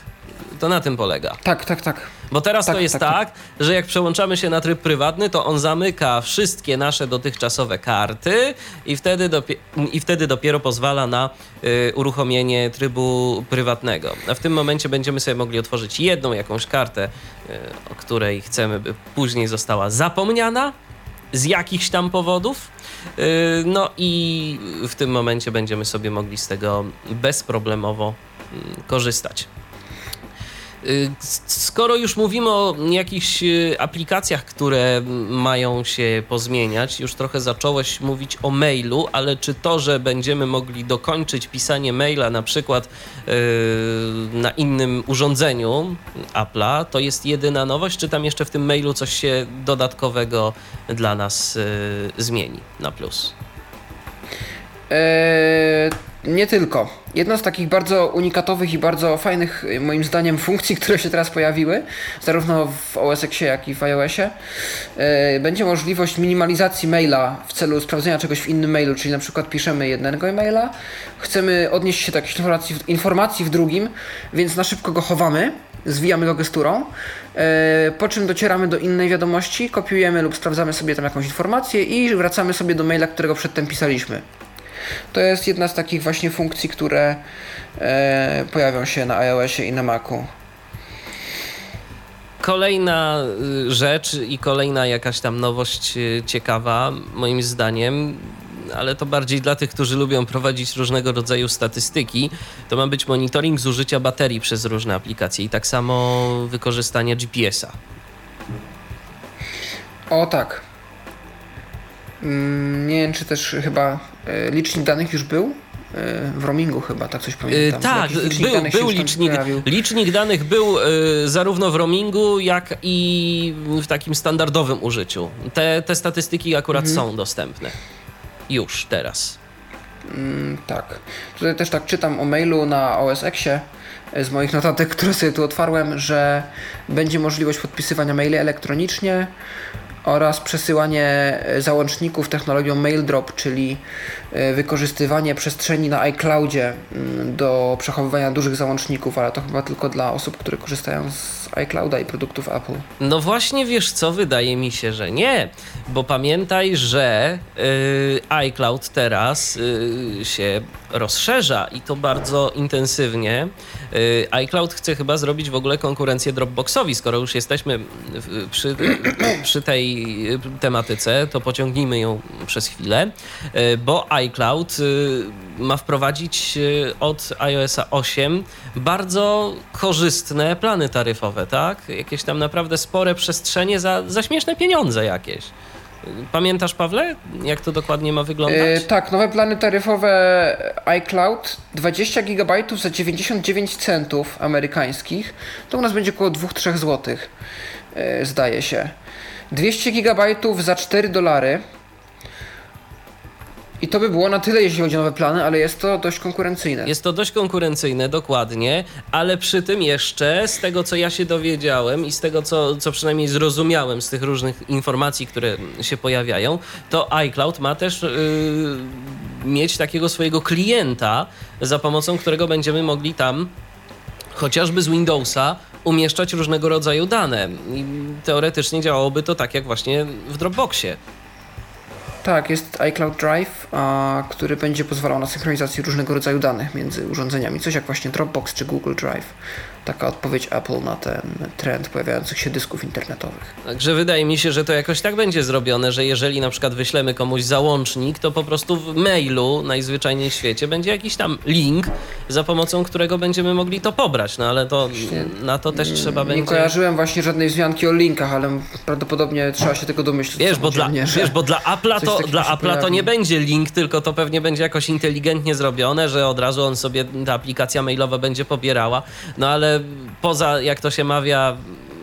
To na tym polega. Tak, tak, tak. Bo teraz Tak, to jest tak, tak, że jak przełączamy się na tryb prywatny, to on zamyka wszystkie nasze dotychczasowe karty i wtedy, i wtedy dopiero pozwala na y, uruchomienie trybu prywatnego. A w tym momencie będziemy sobie mogli otworzyć jedną jakąś kartę, y, o której chcemy, by później została zapomniana z jakichś tam powodów. Y, No i w tym momencie będziemy sobie mogli z tego bezproblemowo mm, korzystać. Y, Skoro już mówimy o jakichś y, aplikacjach, które mają się pozmieniać, już trochę zacząłeś mówić o mailu, ale czy to, że będziemy mogli dokończyć pisanie maila na przykład yy, na innym urządzeniu Apple'a, to jest jedyna nowość, czy tam jeszcze w tym mailu coś się dodatkowego dla nas zmieni na plus? Eee, nie tylko. Jedna z takich bardzo unikatowych i bardzo fajnych, moim zdaniem, funkcji, które się teraz pojawiły, zarówno w OS Xie, jak i w iOSie, e, będzie możliwość minimalizacji maila w celu sprawdzenia czegoś w innym mailu, czyli na przykład piszemy jednego e-maila, chcemy odnieść się do jakiejś informacji, informacji w drugim, więc na szybko go chowamy, zwijamy go gesturą, e, po czym docieramy do innej wiadomości, kopiujemy lub sprawdzamy sobie tam jakąś informację i wracamy sobie do maila, którego przedtem pisaliśmy. To jest jedna z takich właśnie funkcji, które e, pojawią się na iOSie i na Macu. Kolejna y, rzecz i kolejna jakaś tam nowość y, ciekawa, moim zdaniem, ale to bardziej dla tych, którzy lubią prowadzić różnego rodzaju statystyki, to ma być monitoring zużycia baterii przez różne aplikacje i tak samo wykorzystanie GPS-a. O tak. Mm, Nie wiem, czy też chyba e, licznik danych już był e, w roamingu chyba, tak coś pamiętam. tak, licznik był, był licznik, licznik danych był y, zarówno w roamingu, jak i w takim standardowym użyciu. Te, te statystyki akurat Mhm. są dostępne. Już teraz. Mm, tak. Tutaj też tak czytam o mailu na OS Xie e, z moich notatek, które sobie tu otwarłem, że będzie możliwość podpisywania maili elektronicznie oraz przesyłanie e, załączników technologią MailDrop, czyli e, wykorzystywanie przestrzeni na iCloudzie mm, do przechowywania dużych załączników, ale to chyba tylko dla osób, które korzystają z iClouda i produktów Apple. No właśnie, wiesz co, wydaje mi się, że nie, bo pamiętaj, że y, iCloud teraz y, się rozszerza i to bardzo intensywnie. Y, iCloud chce chyba zrobić w ogóle konkurencję Dropboxowi, skoro już jesteśmy przy, przy tej tematyce, to pociągnijmy ją przez chwilę, y, bo iCloud y, ma wprowadzić y, od iOSa 8 bardzo korzystne plany taryfowe, tak? Jakieś tam naprawdę spore przestrzenie za, za śmieszne pieniądze jakieś. Pamiętasz, Pawle, jak to dokładnie ma wyglądać? E, tak, nowe plany taryfowe iCloud 20 GB za 99 centów amerykańskich. To u nas będzie około 2-3 zł, e, zdaje się. 200 GB za 4 dolary. I to by było na tyle, jeśli chodzi o nowe plany, ale jest to dość konkurencyjne. Jest to dość konkurencyjne, dokładnie, ale przy tym jeszcze z tego, co ja się dowiedziałem i z tego, co, co przynajmniej zrozumiałem z tych różnych informacji, które się pojawiają, to iCloud ma też yy, mieć takiego swojego klienta, za pomocą którego będziemy mogli tam chociażby z Windowsa umieszczać różnego rodzaju dane. I teoretycznie działałoby to tak jak właśnie w Dropboxie. Tak, jest iCloud Drive, a, który będzie pozwalał na synchronizację różnego rodzaju danych między urządzeniami. Coś jak właśnie Dropbox czy Google Drive. Taka odpowiedź Apple na ten trend pojawiających się dysków internetowych. Także wydaje mi się, że to jakoś tak będzie zrobione, że jeżeli na przykład wyślemy komuś załącznik, to po prostu w mailu najzwyczajniej w świecie będzie jakiś tam link, za pomocą którego będziemy mogli to pobrać. No ale to Właśnie na to też trzeba Nie będzie. kojarzyłem właśnie żadnej wzmianki o linkach, ale prawdopodobnie trzeba się tego domyślić. Wiesz, bo dla, wiesz, bo dla Apple'a to, dla Apple'a to nie będzie link, tylko to pewnie będzie jakoś inteligentnie zrobione, że od razu on sobie ta aplikacja mailowa będzie pobierała. No ale poza, jak to się mawia,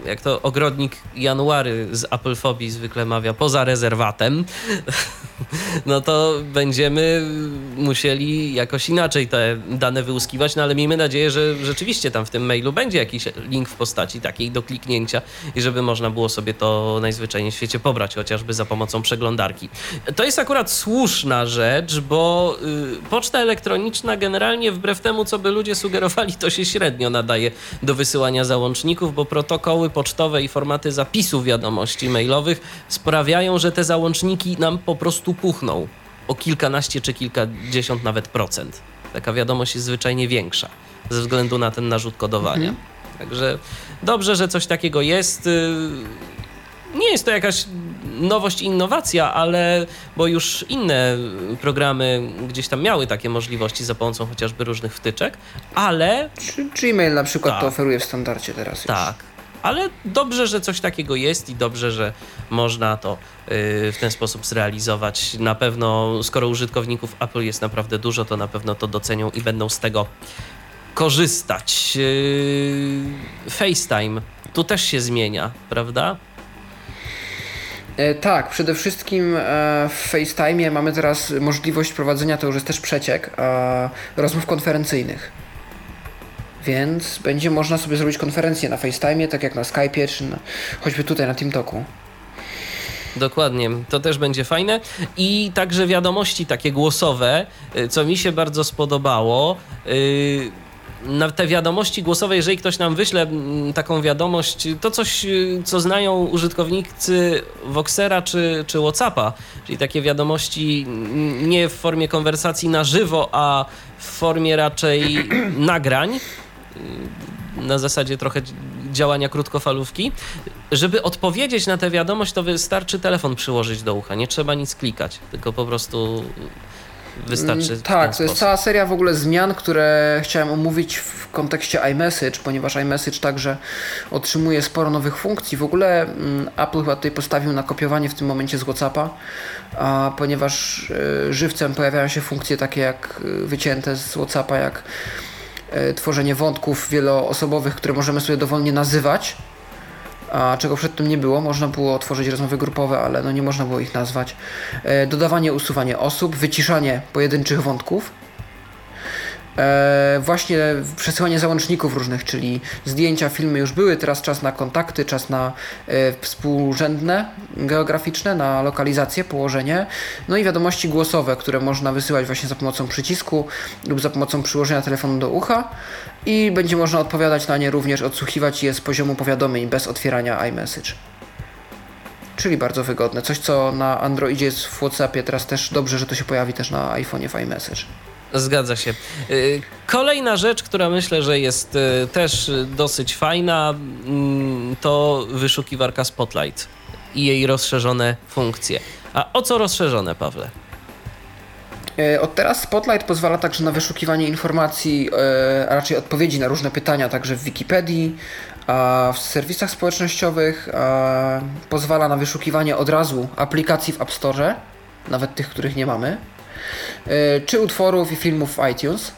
jak to ogrodnik January z Applefobii zwykle mawia, poza rezerwatem, no to będziemy musieli jakoś inaczej te dane wyłuskiwać, no ale miejmy nadzieję, że rzeczywiście tam w tym mailu będzie jakiś link w postaci takiej do kliknięcia i żeby można było sobie to najzwyczajniej w świecie pobrać, chociażby za pomocą przeglądarki. To jest akurat słuszna rzecz, bo y, poczta elektroniczna generalnie wbrew temu, co by ludzie sugerowali, to się średnio nadaje do wysyłania załączników, bo protokoły pocztowe i formaty zapisów wiadomości mailowych sprawiają, że te załączniki nam po prostu puchną o kilkanaście czy kilkadziesiąt nawet procent. Taka wiadomość jest zwyczajnie większa ze względu na ten narzut kodowania. Mhm. Także dobrze, że coś takiego jest. Y, nie jest to jakaś nowość, innowacja, ale bo już inne programy gdzieś tam miały takie możliwości za pomocą chociażby różnych wtyczek, ale. Gmail na przykład tak. to oferuje w standardzie teraz. Już. Tak. Ale dobrze, że coś takiego jest i dobrze, że można to y, w ten sposób zrealizować. Na pewno, skoro użytkowników Apple jest naprawdę dużo, to na pewno to docenią i będą z tego korzystać. Y, FaceTime tu też się zmienia, prawda? E, tak, przede wszystkim e, w FaceTime mamy teraz możliwość prowadzenia, to już jest też przeciek, e, rozmów konferencyjnych. Więc będzie można sobie zrobić konferencję na FaceTime, tak jak na Skype'ie, czy na, choćby tutaj na TeamTalku. Dokładnie, to też będzie fajne. I także wiadomości takie głosowe, co mi się bardzo spodobało na te wiadomości głosowe, jeżeli ktoś nam wyśle mm, taką wiadomość, to coś, y, co znają użytkownicy Voxera czy, czy Whatsappa, czyli takie wiadomości nie w formie konwersacji na żywo, a w formie raczej nagrań, y, na zasadzie trochę działania krótkofalówki. Żeby odpowiedzieć na tę wiadomość, to wystarczy telefon przyłożyć do ucha, nie trzeba nic klikać, tylko po prostu wystarczy. Mm, tak, to jest cała seria w ogóle zmian, które chciałem omówić w kontekście iMessage, ponieważ iMessage także otrzymuje sporo nowych funkcji. W ogóle mm, Apple chyba tutaj postawił na kopiowanie w tym momencie z WhatsAppa, a ponieważ y, żywcem pojawiają się funkcje takie jak y, wycięte z WhatsAppa, jak y, tworzenie wątków wieloosobowych, które możemy sobie dowolnie nazywać a czego przedtem nie było. Można było tworzyć rozmowy grupowe, ale no nie można było ich nazwać. E, dodawanie, usuwanie osób, wyciszanie pojedynczych wątków. E, właśnie przesyłanie załączników różnych, czyli zdjęcia, filmy już były, teraz czas na kontakty, czas na e, współrzędne geograficzne, na lokalizację, położenie, no i wiadomości głosowe, które można wysyłać właśnie za pomocą przycisku lub za pomocą przyłożenia telefonu do ucha i będzie można odpowiadać na nie również, odsłuchiwać je z poziomu powiadomień bez otwierania iMessage. Czyli bardzo wygodne. Coś, co na Androidzie jest w WhatsAppie, teraz też dobrze, że to się pojawi też na iPhone'ie w iMessage. Zgadza się. Y, kolejna rzecz, która myślę, że jest y, też dosyć fajna, mm, to wyszukiwarka Spotlight i jej rozszerzone funkcje. A o co rozszerzone, Pawle? E, od teraz Spotlight pozwala także na wyszukiwanie informacji, a raczej odpowiedzi na różne pytania, także w Wikipedii, a w serwisach społecznościowych. Pozwala na wyszukiwanie od razu aplikacji w App Store, nawet tych, których nie mamy, czy utworów i filmów w iTunes.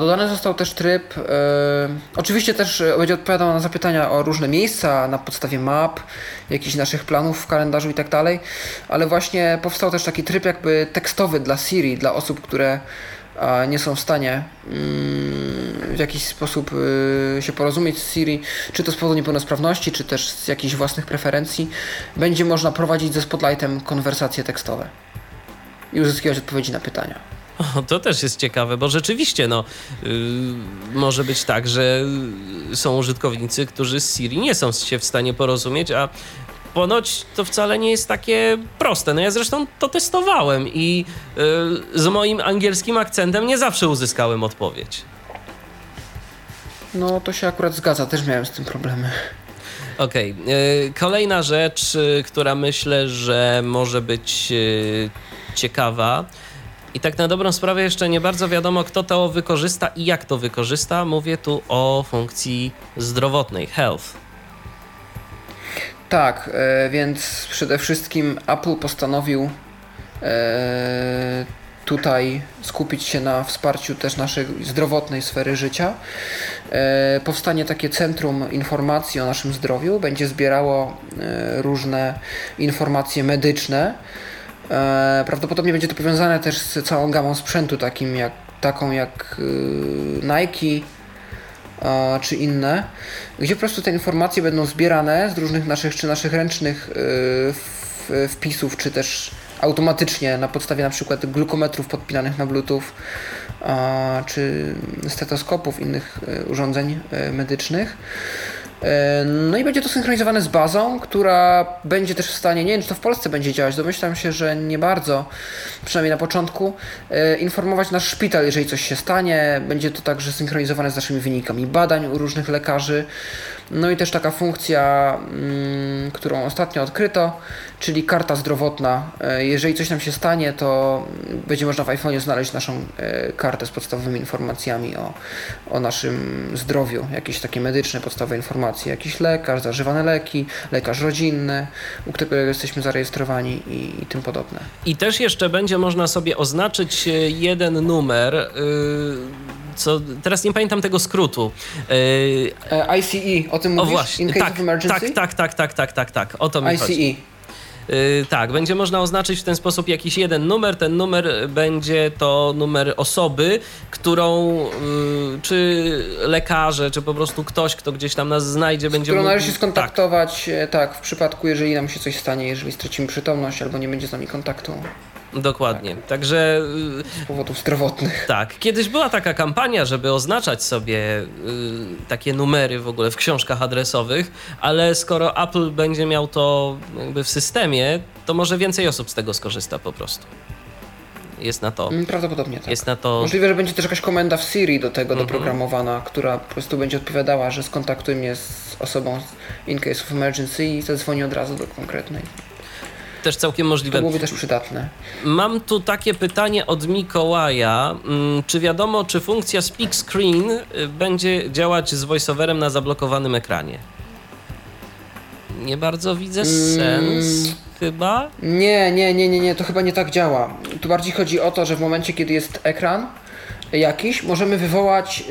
Dodany został też tryb, e, oczywiście też e, będzie odpowiadał na zapytania o różne miejsca na podstawie map, jakichś naszych planów w kalendarzu i tak dalej, ale właśnie powstał też taki tryb jakby tekstowy dla Siri, dla osób, które nie są w stanie mm, w jakiś sposób e, się porozumieć z Siri, czy to z powodu niepełnosprawności, czy też z jakichś własnych preferencji, będzie można prowadzić ze Spotlightem konwersacje tekstowe i uzyskiwać odpowiedzi na pytania. O, to też jest ciekawe, bo rzeczywiście no, yy, może być tak, że są użytkownicy, którzy z Siri nie są się w stanie porozumieć, a ponoć to wcale nie jest takie proste. No ja zresztą to testowałem i yy, z moim angielskim akcentem nie zawsze uzyskałem odpowiedź. No to się akurat zgadza, też miałem z tym problemy. Okej. Okay. Kolejna rzecz, y, która myślę, że może być y, ciekawa, i tak na dobrą sprawę jeszcze nie bardzo wiadomo, kto to wykorzysta i jak to wykorzysta. Mówię tu o funkcji zdrowotnej, health. Tak, e, więc przede wszystkim Apple postanowił e, tutaj skupić się na wsparciu też naszej zdrowotnej sfery życia. E, powstanie takie centrum informacji o naszym zdrowiu, będzie zbierało różne informacje medyczne. E, prawdopodobnie będzie to powiązane też z całą gamą sprzętu, takim jak, taką jak Nike czy inne, gdzie po prostu te informacje będą zbierane z różnych naszych czy naszych ręcznych wpisów, czy też automatycznie na podstawie na przykład glukometrów podpinanych na Bluetooth czy stetoskopów, innych e, urządzeń medycznych. E, no i będzie to synchronizowane z bazą, która będzie też w stanie, nie wiem czy to w Polsce będzie działać, domyślam się, że nie bardzo, przynajmniej na początku, informować nasz szpital, jeżeli coś się stanie. Będzie to także synchronizowane z naszymi wynikami badań u różnych lekarzy. No i też taka funkcja, mm, którą ostatnio odkryto, czyli karta zdrowotna. E, jeżeli coś nam się stanie, to będzie można w iPhone'ie znaleźć naszą e, kartę z podstawowymi informacjami o, o naszym zdrowiu, jakieś takie medyczne podstawowe informacje, jakiś lekarz, zażywane leki, lekarz rodzinny, u którego jesteśmy zarejestrowani i, i tym podobne. I też jeszcze będzie można sobie oznaczyć e, jeden numer. Yy co teraz nie pamiętam tego skrótu. ICE, o tym mówisz? O właśnie, In case tak, of emergency? tak, tak, tak, tak, tak, tak, tak, o to mi ICE. chodzi. Yy, tak, będzie można oznaczyć w ten sposób jakiś jeden numer. Ten numer będzie to numer osoby, którą yy, czy lekarze, czy po prostu ktoś, kto gdzieś tam nas znajdzie, będzie mógł... należy się skontaktować, tak. tak, w przypadku, jeżeli nam się coś stanie, jeżeli stracimy przytomność albo nie będzie z nami kontaktu. Dokładnie. Tak. Także. Z powodów zdrowotnych. Tak. Kiedyś była taka kampania, żeby oznaczać sobie y, takie numery w ogóle w książkach adresowych, ale skoro Apple będzie miał to jakby w systemie, to może więcej osób z tego skorzysta po prostu. Jest na to. Mm, prawdopodobnie tak. Jest na to... Możliwe, że będzie też jakaś komenda w Siri do tego mm -hmm. doprogramowana, która po prostu będzie odpowiadała, że skontaktuj mnie z osobą in case of emergency i zadzwoni od razu do konkretnej też całkiem możliwe. To byłoby też przydatne. Mam tu takie pytanie od Mikołaja. Mm, czy wiadomo, czy funkcja Speak Screen y, będzie działać z voiceoverem na zablokowanym ekranie? Nie bardzo widzę sens. Mm. Chyba? Nie, nie, nie, nie, nie, to chyba nie tak działa. Tu bardziej chodzi o to, że w momencie, kiedy jest ekran, jakiś, możemy wywołać yy,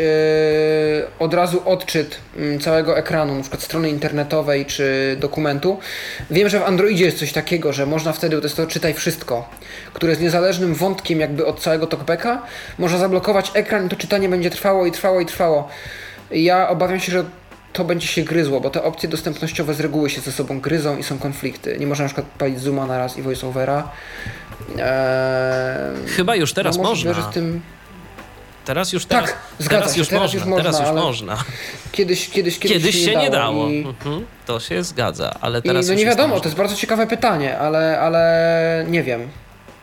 od razu odczyt yy, całego ekranu, na przykład strony internetowej czy dokumentu. Wiem, że w Androidzie jest coś takiego, że można wtedy, to jest to czytaj wszystko, które jest niezależnym wątkiem jakby od całego talkbacka, można zablokować ekran i to czytanie będzie trwało i trwało i trwało. Ja obawiam się, że to będzie się gryzło, bo te opcje dostępnościowe z reguły się ze sobą gryzą i są konflikty. Nie można na przykład palić zooma na raz i voiceovera. Eee, Chyba już teraz no, można. Że z tym Teraz już tak, teraz, teraz, już, teraz można, już można. Teraz już można. Kiedyś, kiedyś, kiedyś, kiedyś się, nie dało. I... Mhm, to się zgadza, ale teraz. I, no nie wiadomo, to jest bardzo ciekawe pytanie, ale, ale nie wiem.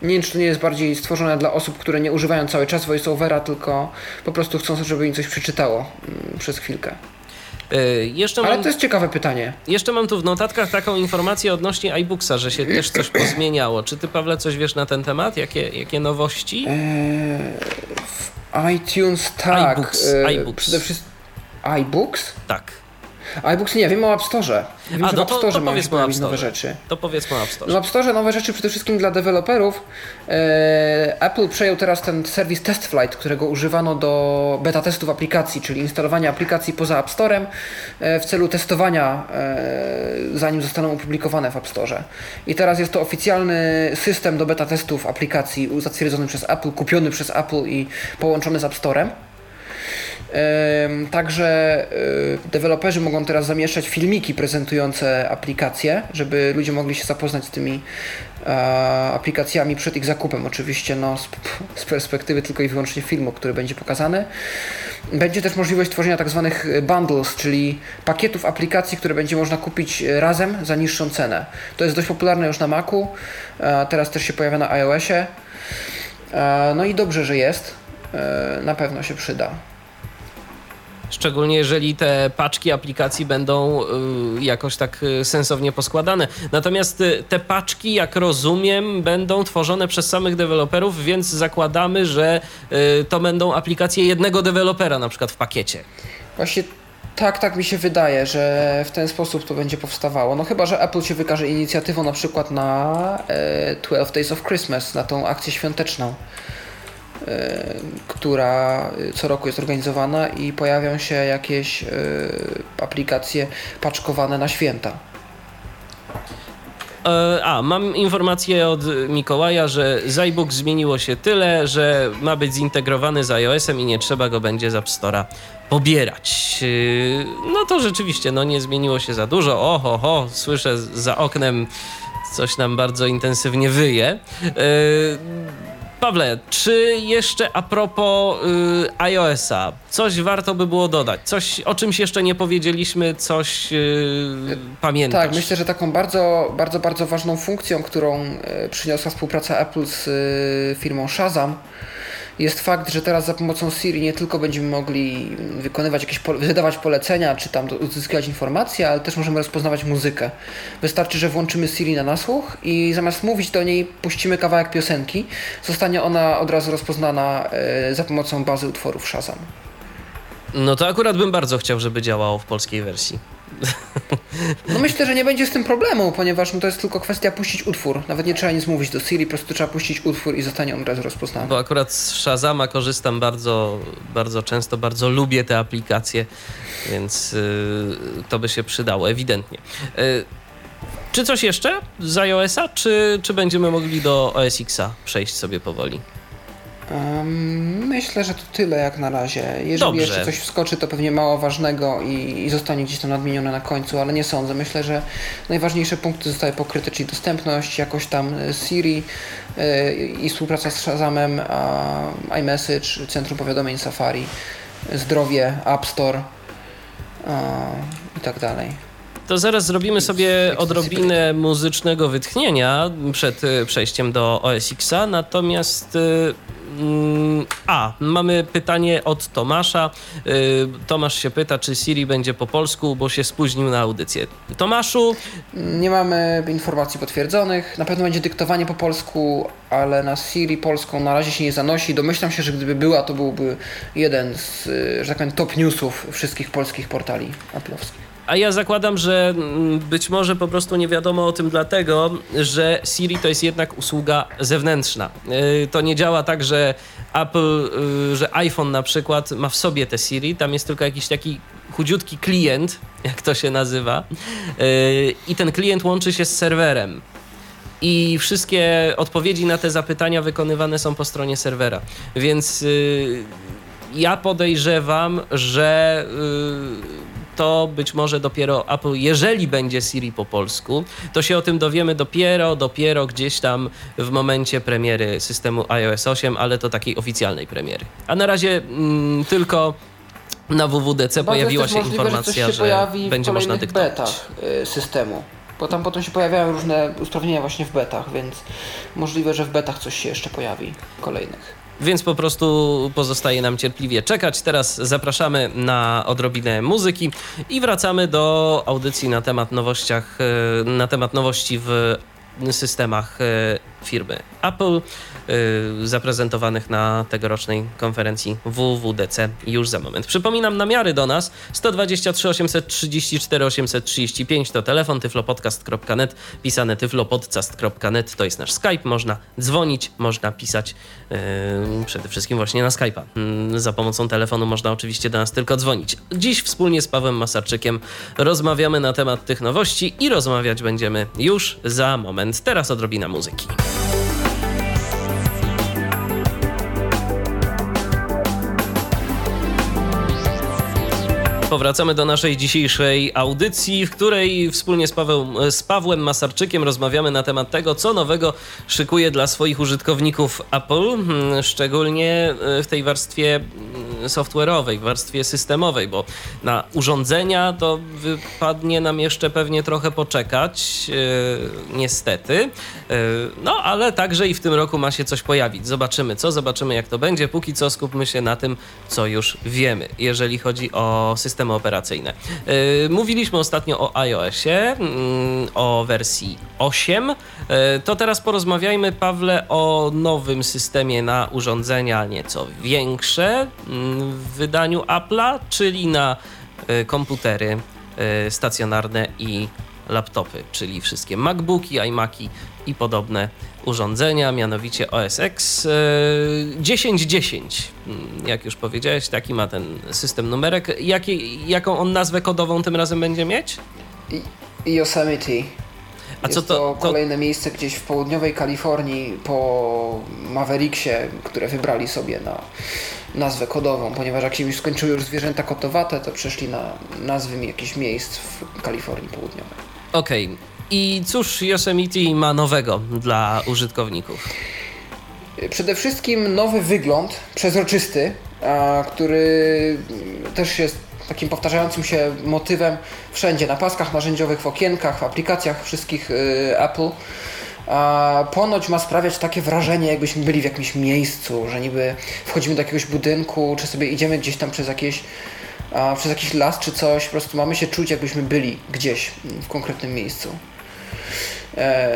Nie wiem, czy to nie jest bardziej stworzone dla osób, które nie używają cały czas voiceovera, tylko po prostu chcą, żeby im coś przeczytało mm, przez chwilkę. Yy, Ale to jest ciekawe pytanie. Jeszcze mam tu w notatkach taką informację odnośnie iBooksa, że się też coś pozmieniało. Czy ty, Pawle, coś wiesz na ten temat? Jakie, jakie nowości? Eee, iTunes, tak. iBooks. E, iBooks. Przede wszystkim iBooks? Tak iBooks nie, wiem o App Store. Wiem, A, że no w App Store to, to mają pojawić nowe rzeczy. To powiedzmy o App Store. No, w App Store nowe rzeczy przede wszystkim dla deweloperów. E, Apple przejął teraz ten serwis TestFlight, którego używano do beta testów aplikacji, czyli instalowania aplikacji poza App Storem e, w celu testowania, e, zanim zostaną opublikowane w App Store. I teraz jest to oficjalny system do beta testów aplikacji zatwierdzony przez Apple, kupiony przez Apple i połączony z App Storem. Także y, deweloperzy mogą teraz zamieszczać filmiki prezentujące aplikacje, żeby ludzie mogli się zapoznać z tymi aplikacjami przed ich zakupem. Oczywiście no, z, perspektywy tylko i wyłącznie filmu, który będzie pokazany. Będzie też możliwość tworzenia tak zwanych bundles, czyli pakietów aplikacji, które będzie można kupić razem za niższą cenę. To jest dość popularne już na Macu, teraz też się pojawia na iOSie. No i dobrze, że jest. E, na pewno się przyda. Szczególnie jeżeli te paczki aplikacji będą y, jakoś tak y, sensownie poskładane. Natomiast y, te paczki, jak rozumiem, będą tworzone przez samych deweloperów, więc zakładamy, że to będą aplikacje jednego dewelopera na przykład w pakiecie. Właśnie Tak, tak mi się wydaje, że w ten sposób to będzie powstawało. No chyba, że Apple się wykaże inicjatywą na przykład na e, 12 Days of Christmas, na tą akcję świąteczną, która co roku jest organizowana i pojawią się jakieś e, aplikacje paczkowane na święta. E, a, mam informację od Mikołaja, że Zajbook zmieniło się tyle, że ma być zintegrowany z iOS-em i nie trzeba go będzie z App Store'a pobierać. E, no to rzeczywiście, no nie zmieniło się za dużo. Oho, ho, słyszę za oknem coś nam bardzo intensywnie wyje. E, Pawle, czy jeszcze a propos y, iOS-a, coś warto by było dodać? Coś, o czymś jeszcze nie powiedzieliśmy, coś y, pamiętasz? Tak, myślę, że taką bardzo, bardzo, bardzo ważną funkcją, którą y, przyniosła współpraca Apple z y, firmą Shazam, jest fakt, że teraz za pomocą Siri nie tylko będziemy mogli wykonywać jakieś, wydawać polecenia, czy tam uzyskiwać informacje, ale też możemy rozpoznawać muzykę. Wystarczy, że włączymy Siri na nasłuch i zamiast mówić do niej, puścimy kawałek piosenki, zostanie ona od razu rozpoznana e, za pomocą bazy utworów Shazam. No to akurat bym bardzo chciał, żeby działało w polskiej wersji. No myślę, że nie będzie z tym problemu, ponieważ no to jest tylko kwestia puścić utwór. Nawet nie trzeba nic mówić do Siri, po prostu trzeba puścić utwór i zostanie on od razu rozpoznany. Bo akurat z Shazama korzystam bardzo, bardzo często, bardzo lubię te aplikacje, więc yy, to by się przydało, ewidentnie. Yy, czy coś jeszcze z iOS-a, czy, czy będziemy mogli do OS X-a przejść sobie powoli? Myślę, że to tyle jak na razie. Jeżeli Dobrze. jeszcze coś wskoczy, to pewnie mało ważnego i, i, zostanie gdzieś tam nadmienione na końcu, ale nie sądzę. Myślę, że najważniejsze punkty zostały pokryte, czyli dostępność, jakoś tam e, Siri yy, i współpraca z Shazamem, uh, iMessage, Centrum Powiadomień Safari, zdrowie, App Store i tak dalej. To zaraz zrobimy sobie odrobinę muzycznego wytchnienia przed przejściem do OS Xa, natomiast Mm, a, mamy pytanie od Tomasza. Y, Tomasz się pyta, czy Siri będzie po polsku, bo się spóźnił na audycję. Tomaszu? Nie mamy informacji potwierdzonych. Na pewno będzie dyktowanie po polsku, ale na Siri polską na razie się nie zanosi. Domyślam się, że gdyby była, to byłby jeden z, y, że tak powiem, top newsów wszystkich polskich portali aplowskich. A ja zakładam, że mm, być może po prostu nie wiadomo o tym dlatego, że Siri to jest jednak usługa zewnętrzna. Y, to nie działa tak, że Apple, y, że iPhone na przykład ma w sobie te Siri, tam jest tylko jakiś taki chudziutki klient, jak to się nazywa, y, i ten klient łączy się z serwerem. I wszystkie odpowiedzi na te zapytania wykonywane są po stronie serwera. Więc ja podejrzewam, że to być może dopiero Apple, jeżeli będzie Siri po polsku, to się o tym dowiemy dopiero, dopiero gdzieś tam w momencie premiery systemu iOS 8, ale to takiej oficjalnej premiery. A na razie mm, tylko na WWDC Bardzo pojawiła się możliwe, informacja, że, że będzie można dyktować. betach y, systemu. Bo tam potem się pojawiają różne usprawnienia właśnie w betach, więc możliwe, że w betach coś się jeszcze pojawi kolejnych. Więc po prostu pozostaje nam cierpliwie czekać. Teraz zapraszamy na odrobinę muzyki i wracamy do audycji na temat nowościach, e, na temat nowości w systemach e, firmy Apple. Y, zaprezentowanych na tegorocznej konferencji WWDC już za moment. Przypominam namiary do nas 123 834 835 to telefon tyflopodcast.net pisane tyflopodcast.net to jest nasz Skype, można dzwonić, można pisać yy, przede wszystkim właśnie na Skype'a. Yy, za pomocą telefonu można oczywiście do nas tylko dzwonić. Dziś wspólnie z Pawłem Masarczykiem rozmawiamy na temat tych nowości i rozmawiać będziemy już za moment. Teraz odrobina muzyki. Powracamy do naszej dzisiejszej audycji, w której wspólnie z, Paweł, z Pawłem Masarczykiem rozmawiamy na temat tego, co nowego szykuje dla swoich użytkowników Apple, hmm, szczególnie e, w tej warstwie mm, software'owej, w warstwie systemowej, bo na urządzenia to wypadnie nam jeszcze pewnie trochę poczekać, yy, niestety. Yy, no, ale także i w tym roku ma się coś pojawić. Zobaczymy co, zobaczymy jak to będzie. Póki co skupmy się na tym, co już wiemy, jeżeli chodzi o system systemy operacyjne. Y, mówiliśmy ostatnio o iOSie, mm, o wersji 8. Y, to teraz porozmawiajmy, Pawle, o nowym systemie na urządzenia nieco większe mm, w wydaniu Apple'a, czyli na komputery stacjonarne i laptopy, czyli wszystkie MacBooki, iMaki i podobne urządzenia, mianowicie OS X 1010. Mm, jak już powiedziałeś, taki ma ten system numerek. Jaki, jaką on nazwę kodową tym razem będzie mieć? Yosemite. A co to, to, kolejne miejsce gdzieś w południowej Kalifornii po Mavericksie, które wybrali sobie na nazwę kodową, ponieważ jak się już skończyły już zwierzęta kotowate, to przeszli na nazwy jakichś miejsc w Kalifornii Południowej. Okej. Okay. I cóż Yosemite ma nowego dla użytkowników? Przede wszystkim nowy wygląd, przezroczysty, który też jest takim powtarzającym się motywem wszędzie, na paskach narzędziowych, w okienkach, w aplikacjach wszystkich y, Apple. Ponoć ma sprawiać takie wrażenie, jakbyśmy byli w jakimś miejscu, że niby wchodzimy do jakiegoś budynku, czy sobie idziemy gdzieś tam przez jakieś przez jakiś las czy coś, po prostu mamy się czuć, jakbyśmy byli gdzieś w konkretnym miejscu. E,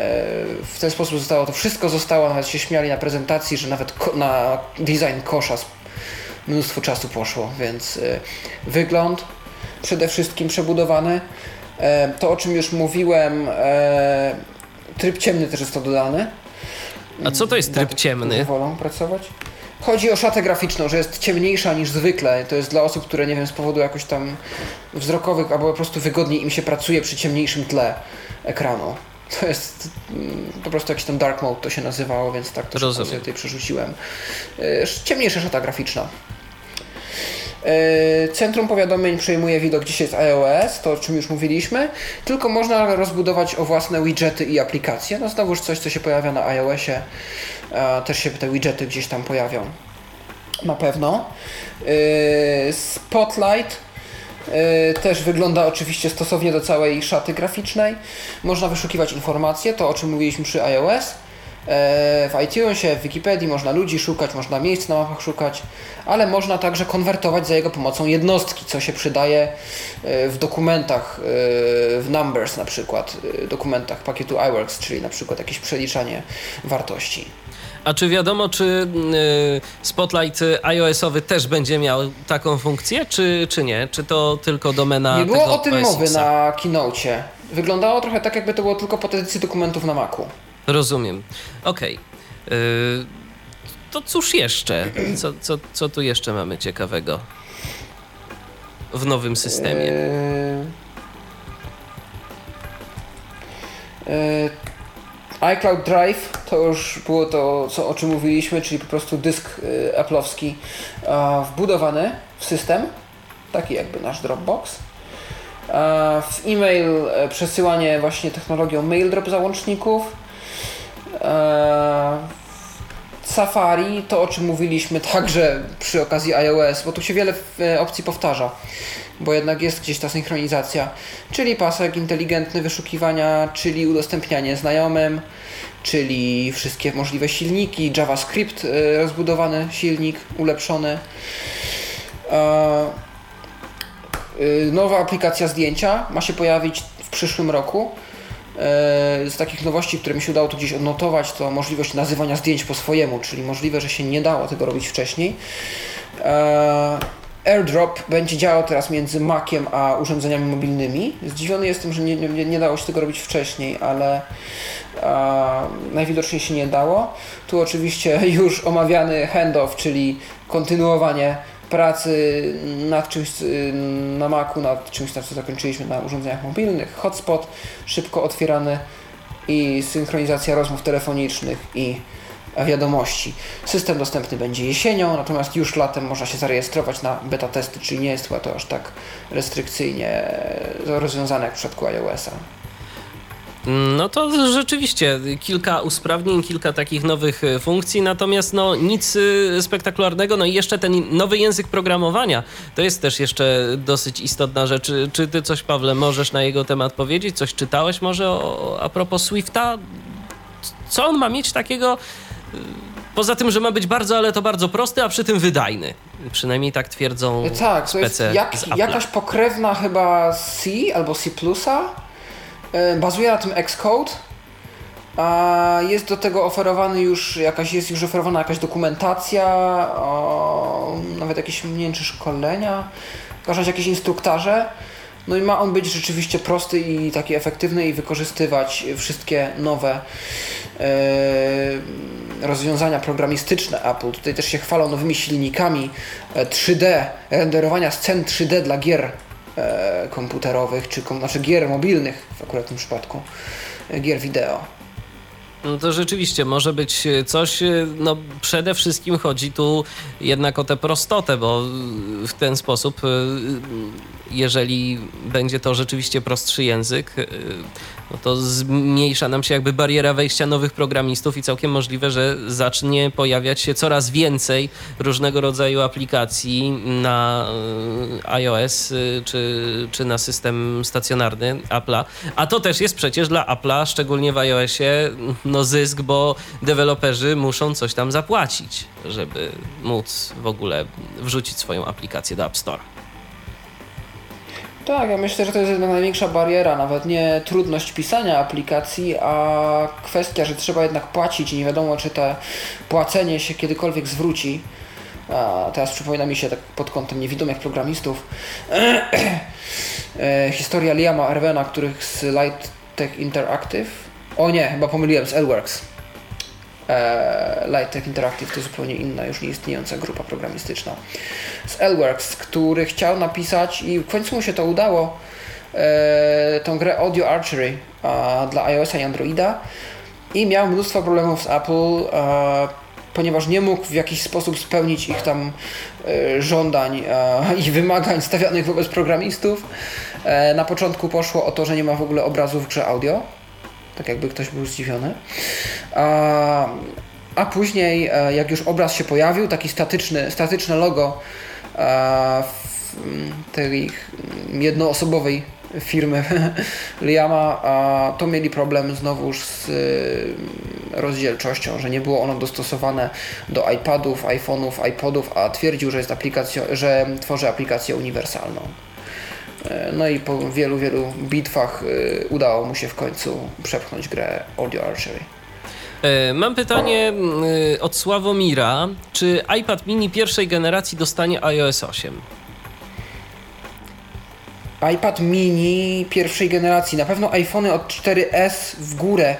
w ten sposób zostało to wszystko zostało, nawet się śmiali na prezentacji, że nawet na design kosza mnóstwo czasu poszło, więc e, wygląd przede wszystkim przebudowany. E, to o czym już mówiłem, tryb ciemny też jest to dodany. A co to jest tryb ciemny? Wolą pracować. Chodzi o szatę graficzną, że jest ciemniejsza niż zwykle. To jest dla osób, które nie wiem, z powodu jakoś tam wzrokowych albo po prostu wygodniej im się pracuje przy ciemniejszym tle ekranu. To jest mm, po prostu jakiś tam dark mode to się nazywało, więc tak to sobie tutaj przerzuciłem. E, ciemniejsza szata graficzna. E, centrum powiadomień przejmuje widok dzisiaj z iOS, to o czym już mówiliśmy, tylko można rozbudować o własne widgety i aplikacje. No znowuż coś, co się pojawia na iOSie, też się te widgety gdzieś tam pojawią. Na pewno. E, Spotlight e, też wygląda oczywiście stosownie do całej szaty graficznej. Można wyszukiwać informacje, to o czym mówiliśmy przy iOS. E, w iTunesie, w Wikipedii można ludzi szukać, można miejsc na mapach szukać, ale można także konwertować za jego pomocą jednostki, co się przydaje e, w dokumentach, e, w Numbers na przykład, dokumentach pakietu iWorks, czyli na przykład jakieś przeliczanie wartości. A czy wiadomo, czy Spotlight iOS-owy też będzie miał taką funkcję, czy, czy nie? Czy to tylko domena Nie było o tym mowy na keynote. Wyglądało trochę tak, jakby to było tylko po edycji dokumentów na Macu. Rozumiem. Okej. Okay. To cóż jeszcze? Co, co, co tu jeszcze mamy ciekawego w nowym systemie? Yy... ICloud Drive to już było to, co, o czym mówiliśmy, czyli po prostu dysk yy, Apple'owski wbudowany w system, taki jakby nasz Dropbox. W e-mail przesyłanie właśnie technologią MailDrop załączników Safari, to o czym mówiliśmy także przy okazji iOS, bo tu się wiele e, opcji powtarza, bo jednak jest gdzieś ta synchronizacja, czyli pasek inteligentny wyszukiwania, czyli udostępnianie znajomym, czyli wszystkie możliwe silniki, JavaScript, e, rozbudowany silnik, ulepszony. E, nowa aplikacja zdjęcia ma się pojawić w przyszłym roku z takich nowości, które mi się udało tu gdzieś odnotować, to możliwość nazywania zdjęć po swojemu, czyli możliwe, że się nie dało tego robić wcześniej. E, AirDrop będzie działał teraz między Maciem a urządzeniami mobilnymi. Zdziwiony jestem, że nie, nie, nie dało się tego robić wcześniej, ale a, najwidoczniej się nie dało. Tu oczywiście już omawiany handoff, czyli kontynuowanie pracy nad czymś y, na Macu, nad czymś, co zakończyliśmy na urządzeniach mobilnych, hotspot szybko otwierany i synchronizacja rozmów telefonicznych i wiadomości. System dostępny będzie jesienią, natomiast już latem można się zarejestrować na beta testy, czyli nie jest to aż tak restrykcyjnie rozwiązane jak w przypadku iOS-a. No to rzeczywiście kilka usprawnień, kilka takich nowych e, funkcji, natomiast no nic e, spektakularnego. No i jeszcze ten nowy język programowania to jest też jeszcze dosyć istotna rzecz. Czy ty coś, Pawle, możesz na jego temat powiedzieć? Coś czytałeś może o, a propos Swifta? Co on ma mieć takiego? E, poza tym, że ma być bardzo, ale to bardzo prosty, a przy tym wydajny. Przynajmniej tak twierdzą. Tak, to jest jak, jakaś pokrewna chyba C albo C bazuje na tym Xcode. A jest do tego oferowany już jakaś, jest już oferowana jakaś dokumentacja, o, nawet jakieś mniejsze szkolenia. W wprowadzać jakieś instruktaże. No i ma on być rzeczywiście prosty i taki efektywny i wykorzystywać wszystkie nowe e, rozwiązania programistyczne Apple. Tutaj też się chwalą nowymi silnikami 3D, e, renderowania scen 3D dla gier e, komputerowych, czy znaczy gier mobilnych w akurat tym przypadku, gier wideo. No to rzeczywiście może być coś, no przede wszystkim chodzi tu jednak o tę prostotę, bo w ten sposób, jeżeli będzie to rzeczywiście prostszy język, no to zmniejsza nam się jakby bariera wejścia nowych programistów i całkiem możliwe, że zacznie pojawiać się coraz więcej różnego rodzaju aplikacji na e, iOS e, czy, czy na system stacjonarny Apple'a. A to też jest przecież dla Apple'a, szczególnie w iOSie, no zysk, bo deweloperzy muszą coś tam zapłacić, żeby móc w ogóle wrzucić swoją aplikację do App Store. Tak, ja myślę, że to jest jedna największa bariera, nawet nie trudność pisania aplikacji, a kwestia, że trzeba jednak płacić i nie wiadomo, czy to płacenie się kiedykolwiek zwróci. A teraz przypomina mi się tak pod kątem niewidomych programistów e, historia Liama Erwena, których z Light Tech Interactive. O nie, chyba pomyliłem z Elworks. E, Light Tech Interactive to zupełnie inna, już nieistniejąca grupa programistyczna z Elworks, który chciał napisać i w końcu mu się to udało, e, tą grę Audio Archery dla iOS i Androida i miał mnóstwo problemów z Apple, ponieważ nie mógł w jakiś sposób spełnić ich tam e, żądań i wymagań stawianych wobec programistów. na początku poszło o to, że nie ma w ogóle obrazów w grze audio tak jakby ktoś był zdziwiony. A, a później, e, jak już obraz się pojawił, taki statyczny, statyczne logo e, tej jednoosobowej firmy Liama, to mieli problem znowuż z e, rozdzielczością, że nie było ono dostosowane do iPadów, iPhone'ów, iPodów, a twierdził, że jest aplikacją, że tworzy aplikację uniwersalną. E, no i po wielu, wielu bitwach e, udało mu się w końcu przepchnąć grę Audio Archery. E, mam pytanie od Sławomira. Czy iPad mini pierwszej generacji dostanie iOS 8? iPad mini pierwszej generacji, na pewno iPhony od 4S w górę.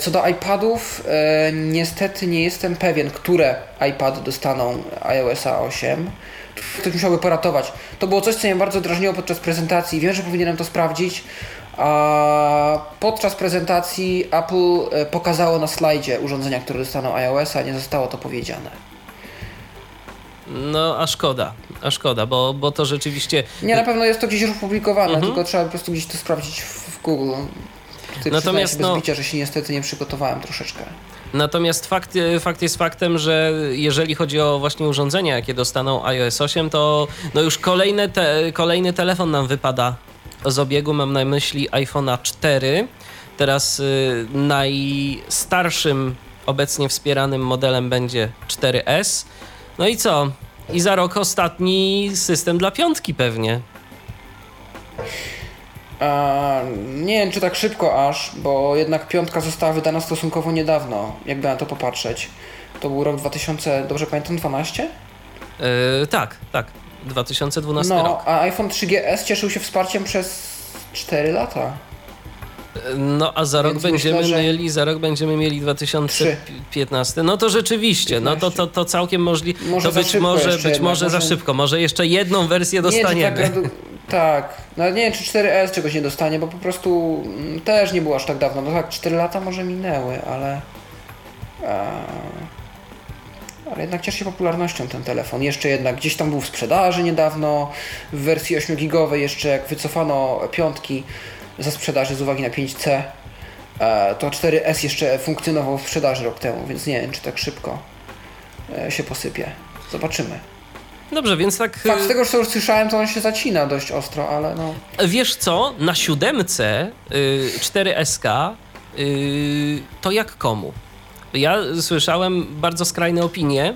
Co do iPadów, niestety nie jestem pewien, które iPad dostaną iOS 8 ktoś musiałby poratować. To było coś, co mnie bardzo drażniło podczas prezentacji. Wiem, że powinienem to sprawdzić. A podczas prezentacji Apple e, pokazało na slajdzie urządzenia, które dostaną iOS, a nie zostało to powiedziane. No, a szkoda, a szkoda, bo, bo to rzeczywiście. Nie, na pewno jest to gdzieś już opublikowane, mhm. tylko trzeba po prostu gdzieś to sprawdzić w, Google. Ty Natomiast no, zbicia, że się niestety nie przygotowałem troszeczkę. Natomiast fakt, fakt jest faktem, że jeżeli chodzi o właśnie urządzenia, jakie dostaną iOS 8, to no już kolejny, te, kolejny telefon nam wypada z obiegu. Mam na myśli iPhone'a 4. Teraz y, najstarszym obecnie wspieranym modelem będzie 4S. No i co? I za rok ostatni system dla piątki pewnie. Nie wiem, czy tak szybko aż, bo jednak piątka została wydana stosunkowo niedawno, jakby na to popatrzeć. To był rok 2000, dobrze pamiętam, 12? Yy, tak, tak. 2012 no, rok. a iPhone 3GS cieszył się wsparciem przez 4 lata. No a za rok będziemy myślę, że... mieli, za rok będziemy mieli 2015. 3. No to rzeczywiście, 15. no to, to, to całkiem możliwe. Może to być może, być może za szybko, może jeszcze jedną wersję dostaniemy. Nie, tak, tak, no nie wiem czy 4S czegoś nie dostanie, bo po prostu mm, też nie było aż tak dawno. No tak, 4 lata może minęły, ale. Ale jednak cieszy się popularnością ten telefon. Jeszcze jednak gdzieś tam był w sprzedaży niedawno, w wersji 8 gigowej jeszcze jak wycofano piątki ze sprzedaży z uwagi na 5C, e, to 4S jeszcze funkcjonował w sprzedaży rok temu, więc nie wiem, czy tak szybko e, się posypie. Zobaczymy. Dobrze, więc tak... Fakt z tego, co już słyszałem, to on się zacina dość ostro, ale no... Wiesz co, na siódemce y, 4SK y, to jak komu? Ja słyszałem bardzo skrajne opinie.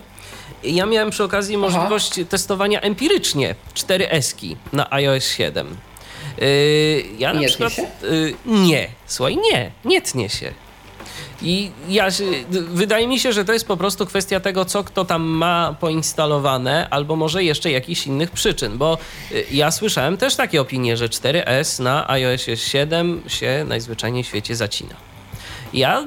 Ja miałem przy okazji możliwość Aha. testowania empirycznie 4S na iOS 7. Yy, ja nie przykład, się? Yy, nie, słuchaj, nie, nie tnie się. I ja, wydaje mi się, że to jest po prostu kwestia tego, co kto tam ma poinstalowane, albo może jeszcze jakichś innych przyczyn, bo y, ja słyszałem też takie opinie, że 4S na iOS 7 się najzwyczajniej w świecie zacina. Ja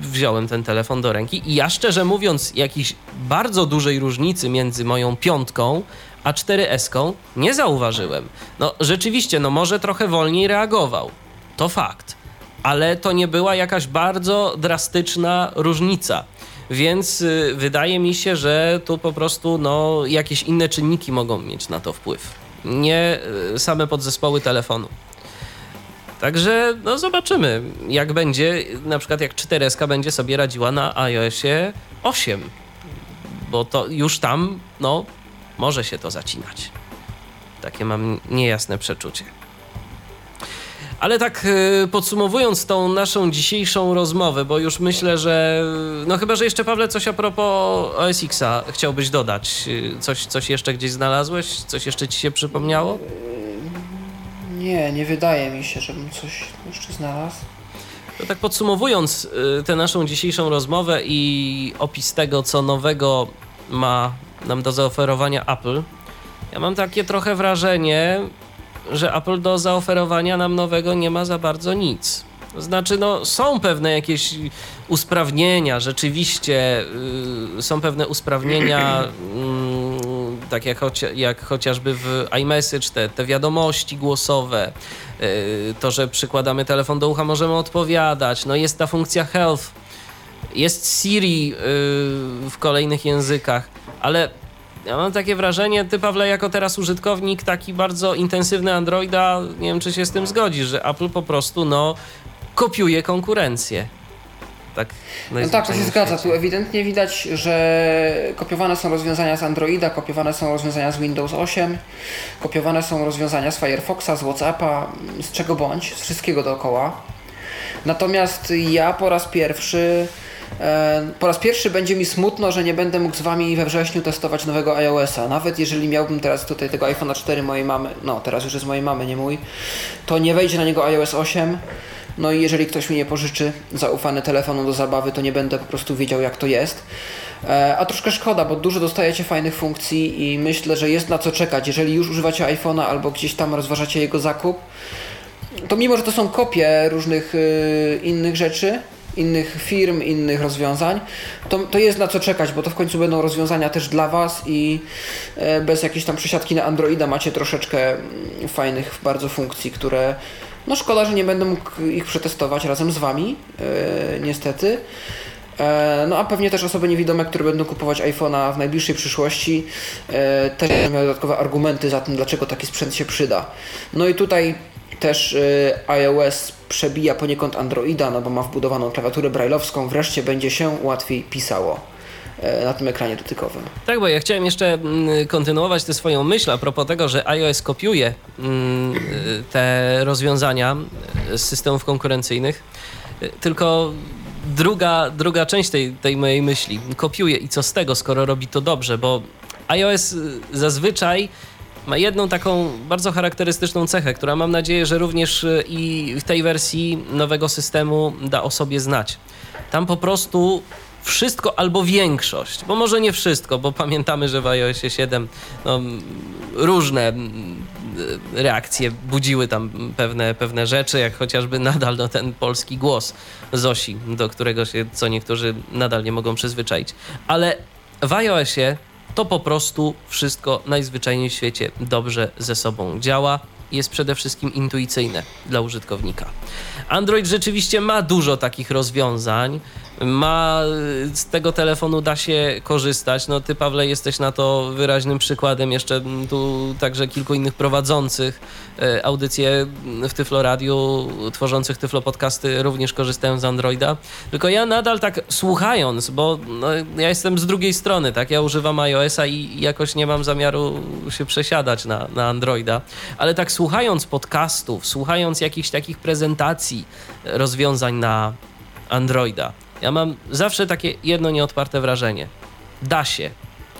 wziąłem ten telefon do ręki i ja szczerze mówiąc, jakiejś bardzo dużej różnicy między moją piątką a 4S nie zauważyłem. No rzeczywiście, no może trochę wolniej reagował. To fakt. Ale to nie była jakaś bardzo drastyczna różnica. Więc y, wydaje mi się, że tu po prostu no, jakieś inne czynniki mogą mieć na to wpływ. Nie y, same podzespoły telefonu. Także no zobaczymy, jak będzie, na przykład jak 4S będzie sobie radziła na iOSie 8, bo to już tam, no, może się to zacinać. Takie mam niejasne przeczucie. Ale tak y, podsumowując tą naszą dzisiejszą rozmowę, bo już myślę, że no chyba, że jeszcze Pawle coś a propos OS Xa chciałbyś dodać. Y, coś, coś jeszcze gdzieś znalazłeś? Coś jeszcze ci się przypomniało? Nie, nie wydaje mi się, żebym coś jeszcze znalazł. To tak podsumowując y, tę naszą dzisiejszą rozmowę i opis tego, co nowego ma nam do zaoferowania Apple, ja mam takie trochę wrażenie, że Apple do zaoferowania nam nowego nie ma za bardzo nic. Znaczy, no, są pewne jakieś usprawnienia, rzeczywiście yy, są pewne usprawnienia, yy, tak jak, chocia, jak chociażby w iMessage, te, te wiadomości głosowe, yy, to, że przykładamy telefon do ucha, możemy odpowiadać, no jest ta funkcja Health, jest Siri yy, w kolejnych językach, ale ja mam takie wrażenie, ty Pawle, jako teraz użytkownik taki bardzo intensywny Androida, nie wiem czy się z tym zgodzisz, że Apple po prostu no kopiuje konkurencję. Tak, no tak, to się zgadza. Tu ewidentnie widać, że kopiowane są rozwiązania z Androida, kopiowane są rozwiązania z Windows 8, kopiowane są rozwiązania z Firefoxa, z Whatsappa, z czego bądź, z wszystkiego dookoła. Natomiast ja po raz pierwszy po raz pierwszy będzie mi smutno, że nie będę mógł z Wami we wrześniu testować nowego iOS-a. Nawet jeżeli miałbym teraz tutaj tego iPhone'a 4 mojej mamy, no teraz już jest mojej mamy, nie mój, to nie wejdzie na niego iOS 8. No i jeżeli ktoś mi nie pożyczy zaufany telefonu do zabawy, to nie będę po prostu wiedział jak to jest. E, a troszkę szkoda, bo dużo dostajecie fajnych funkcji i myślę, że jest na co czekać. Jeżeli już używacie iPhone'a albo gdzieś tam rozważacie jego zakup, to mimo, że to są kopie różnych yy, innych rzeczy, innych firm, innych rozwiązań, to, to jest na co czekać, bo to w końcu będą rozwiązania też dla Was i e, bez jakiejś tam przesiadki na Androida macie troszeczkę mm, fajnych bardzo funkcji, które no szkoda, że nie będę mógł ich przetestować razem z Wami, e, niestety. E, no a pewnie też osoby niewidome, które będą kupować iPhone'a w najbliższej przyszłości, też będą miały dodatkowe argumenty za tym, dlaczego taki sprzęt się przyda. No i tutaj też y, iOS przebija poniekąd Androida, no bo ma wbudowaną klawiaturę brailleowską, wreszcie będzie się łatwiej pisało e, na tym ekranie dotykowym. Tak, bo ja chciałem jeszcze mm, kontynuować tę swoją myśl a propos tego, że iOS kopiuje mm, te rozwiązania z systemów konkurencyjnych, tylko druga, druga część tej, tej mojej myśli, kopiuje i co z tego, skoro robi to dobrze, bo iOS zazwyczaj ma jedną taką bardzo charakterystyczną cechę, która mam nadzieję, że również y, i w tej wersji nowego systemu da o sobie znać. Tam po prostu wszystko albo większość, bo może nie wszystko, bo pamiętamy, że w iOSie 7 no, różne reakcje budziły tam pewne, pewne rzeczy, jak chociażby nadal no, ten polski głos Zosi, do którego się co niektórzy nadal nie mogą przyzwyczaić. Ale w iOSie to po prostu wszystko najzwyczajniej w świecie dobrze ze sobą działa. Jest przede wszystkim intuicyjne dla użytkownika. Android rzeczywiście ma dużo takich rozwiązań, ma, z tego telefonu da się korzystać. No ty, Pawle, jesteś na to wyraźnym przykładem. Jeszcze tu także kilku innych prowadzących e, audycje w Tyflo Radio, tworzących Tyflo Podcasty również korzystają z Androida. Tylko ja nadal tak słuchając, bo no, ja jestem z drugiej strony, tak? Ja używam iOS-a i jakoś nie mam zamiaru się przesiadać na, na Androida. Ale tak słuchając podcastów, słuchając jakichś takich prezentacji rozwiązań na Androida, ja mam zawsze takie jedno nieodparte wrażenie. Da się,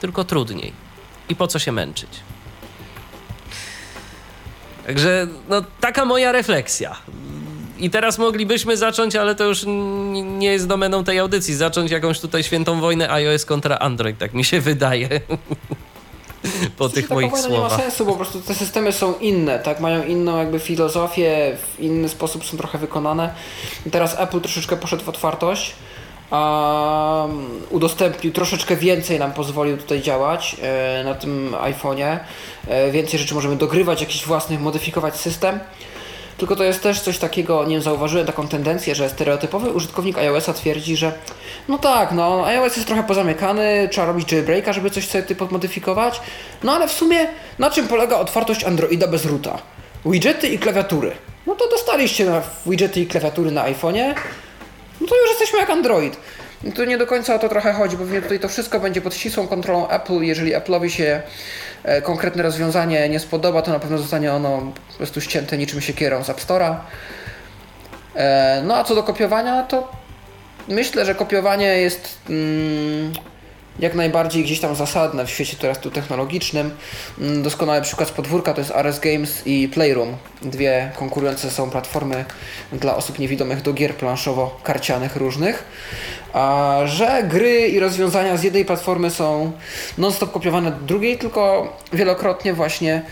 tylko trudniej. I po co się męczyć? Także no, taka moja refleksja. I teraz moglibyśmy zacząć, ale to już nie jest domeną tej audycji, zacząć jakąś tutaj świętą wojnę iOS kontra Android, tak mi się wydaje. po tych moich słowach. nie ma sensu, po prostu te systemy są inne, tak? Mają inną jakby filozofię, w inny sposób są trochę wykonane. I teraz Apple troszeczkę poszedł w otwartość. Udostępnił troszeczkę więcej nam pozwolił tutaj działać e, na tym iPhone'ie. E, więcej rzeczy możemy dogrywać, jakiś własnych, modyfikować system. Tylko to jest też coś takiego, nie wiem, zauważyłem taką tendencję, że stereotypowy użytkownik iOS-a twierdzi, że no tak, no iOS jest trochę pozamykany, trzeba robić jailbreaka, żeby coś sobie podmodyfikować. No ale w sumie na czym polega otwartość Androida bez roota? Widgety i klawiatury. No to dostaliście na widgety i klawiatury na iPhone'ie, no to już jesteśmy jak Android. No to nie do końca o to trochę chodzi, bo tutaj to wszystko będzie pod ścisłą kontrolą Apple. Jeżeli Apple'owi się e, konkretne rozwiązanie nie spodoba, to na pewno zostanie ono po prostu ścięte niczym się kierą z App Store'a. E, no a co do kopiowania, to myślę, że kopiowanie jest mm, jak najbardziej gdzieś tam zasadne w świecie teraz tu technologicznym. Mm, Doskonały przykład z podwórka to jest RS Games i Playroom. Dwie konkurujące są platformy dla osób niewidomych do gier planszowo-karcianych różnych. A że gry i rozwiązania z jednej platformy są non-stop kopiowane do drugiej, tylko wielokrotnie właśnie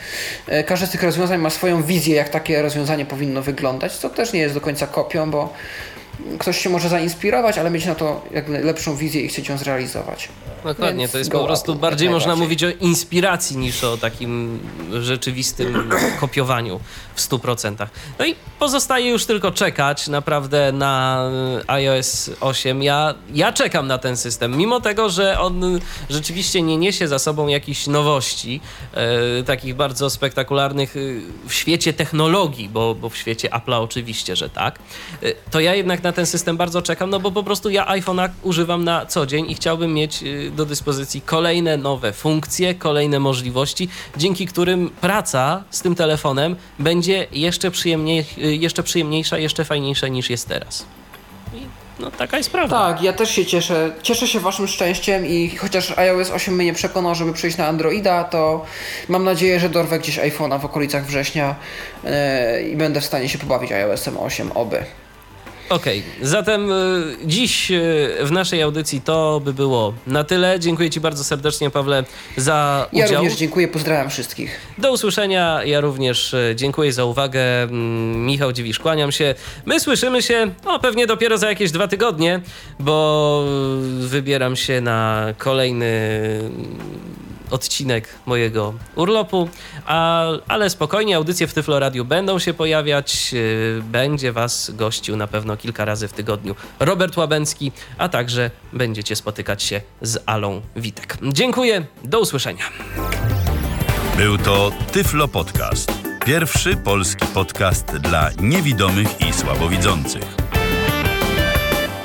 e, każde z tych rozwiązań ma swoją wizję, jak takie rozwiązanie powinno wyglądać, co też nie jest do końca kopią, bo ktoś się może zainspirować, ale mieć na to jak lepszą wizję i chcieć ją zrealizować. Dokładnie, Więc to jest po prostu Apple, bardziej można mówić o inspiracji niż o takim rzeczywistym kopiowaniu w 100%. No i pozostaje już tylko czekać naprawdę na y, iOS 8. Ja, ja czekam na ten system, mimo tego, że on rzeczywiście nie niesie za sobą jakichś nowości, e, takich bardzo spektakularnych y, w świecie technologii, bo, bo w świecie Apple'a oczywiście, że tak. Y, to ja jednak na ten system bardzo czekam, no bo po prostu ja iPhone'a używam na co dzień i chciałbym mieć y, do dyspozycji kolejne nowe funkcje, kolejne możliwości, dzięki którym praca z tym telefonem będzie jeszcze, przyjemniej, y, jeszcze przyjemniejsza, jeszcze fajniejsza niż jest teraz. No taka jest prawda. Tak, ja też się cieszę. Cieszę się waszym szczęściem i chociaż iOS 8 mnie nie przekonał, żeby przejść na Androida, to mam nadzieję, że dorwę gdzieś iPhone'a w okolicach września e, i będę w stanie się pobawić iOS-em 8, oby. Okej, zatem y, dziś y, w naszej audycji to by było na tyle. Dziękuję Ci bardzo serdecznie, Pawle, za Ja udział. również dziękuję, pozdrawiam wszystkich. Do usłyszenia. Ja również e, dziękuję za uwagę. Mm, Michał Dziwisz, kłaniam się. My słyszymy się no, pewnie dopiero za jakieś dwa tygodnie, bo e, wybieram się na kolejny odcinek mojego urlopu, a, ale spokojnie, audycje w Tyflo Radiu będą się pojawiać. e, Będzie Was gościł na pewno kilka razy w tygodniu Robert Łabęcki, a także będziecie spotykać się z Alą Witek. Dziękuję, do usłyszenia. Był to Tyflo Podcast. Pierwszy polski podcast dla niewidomych i słabowidzących.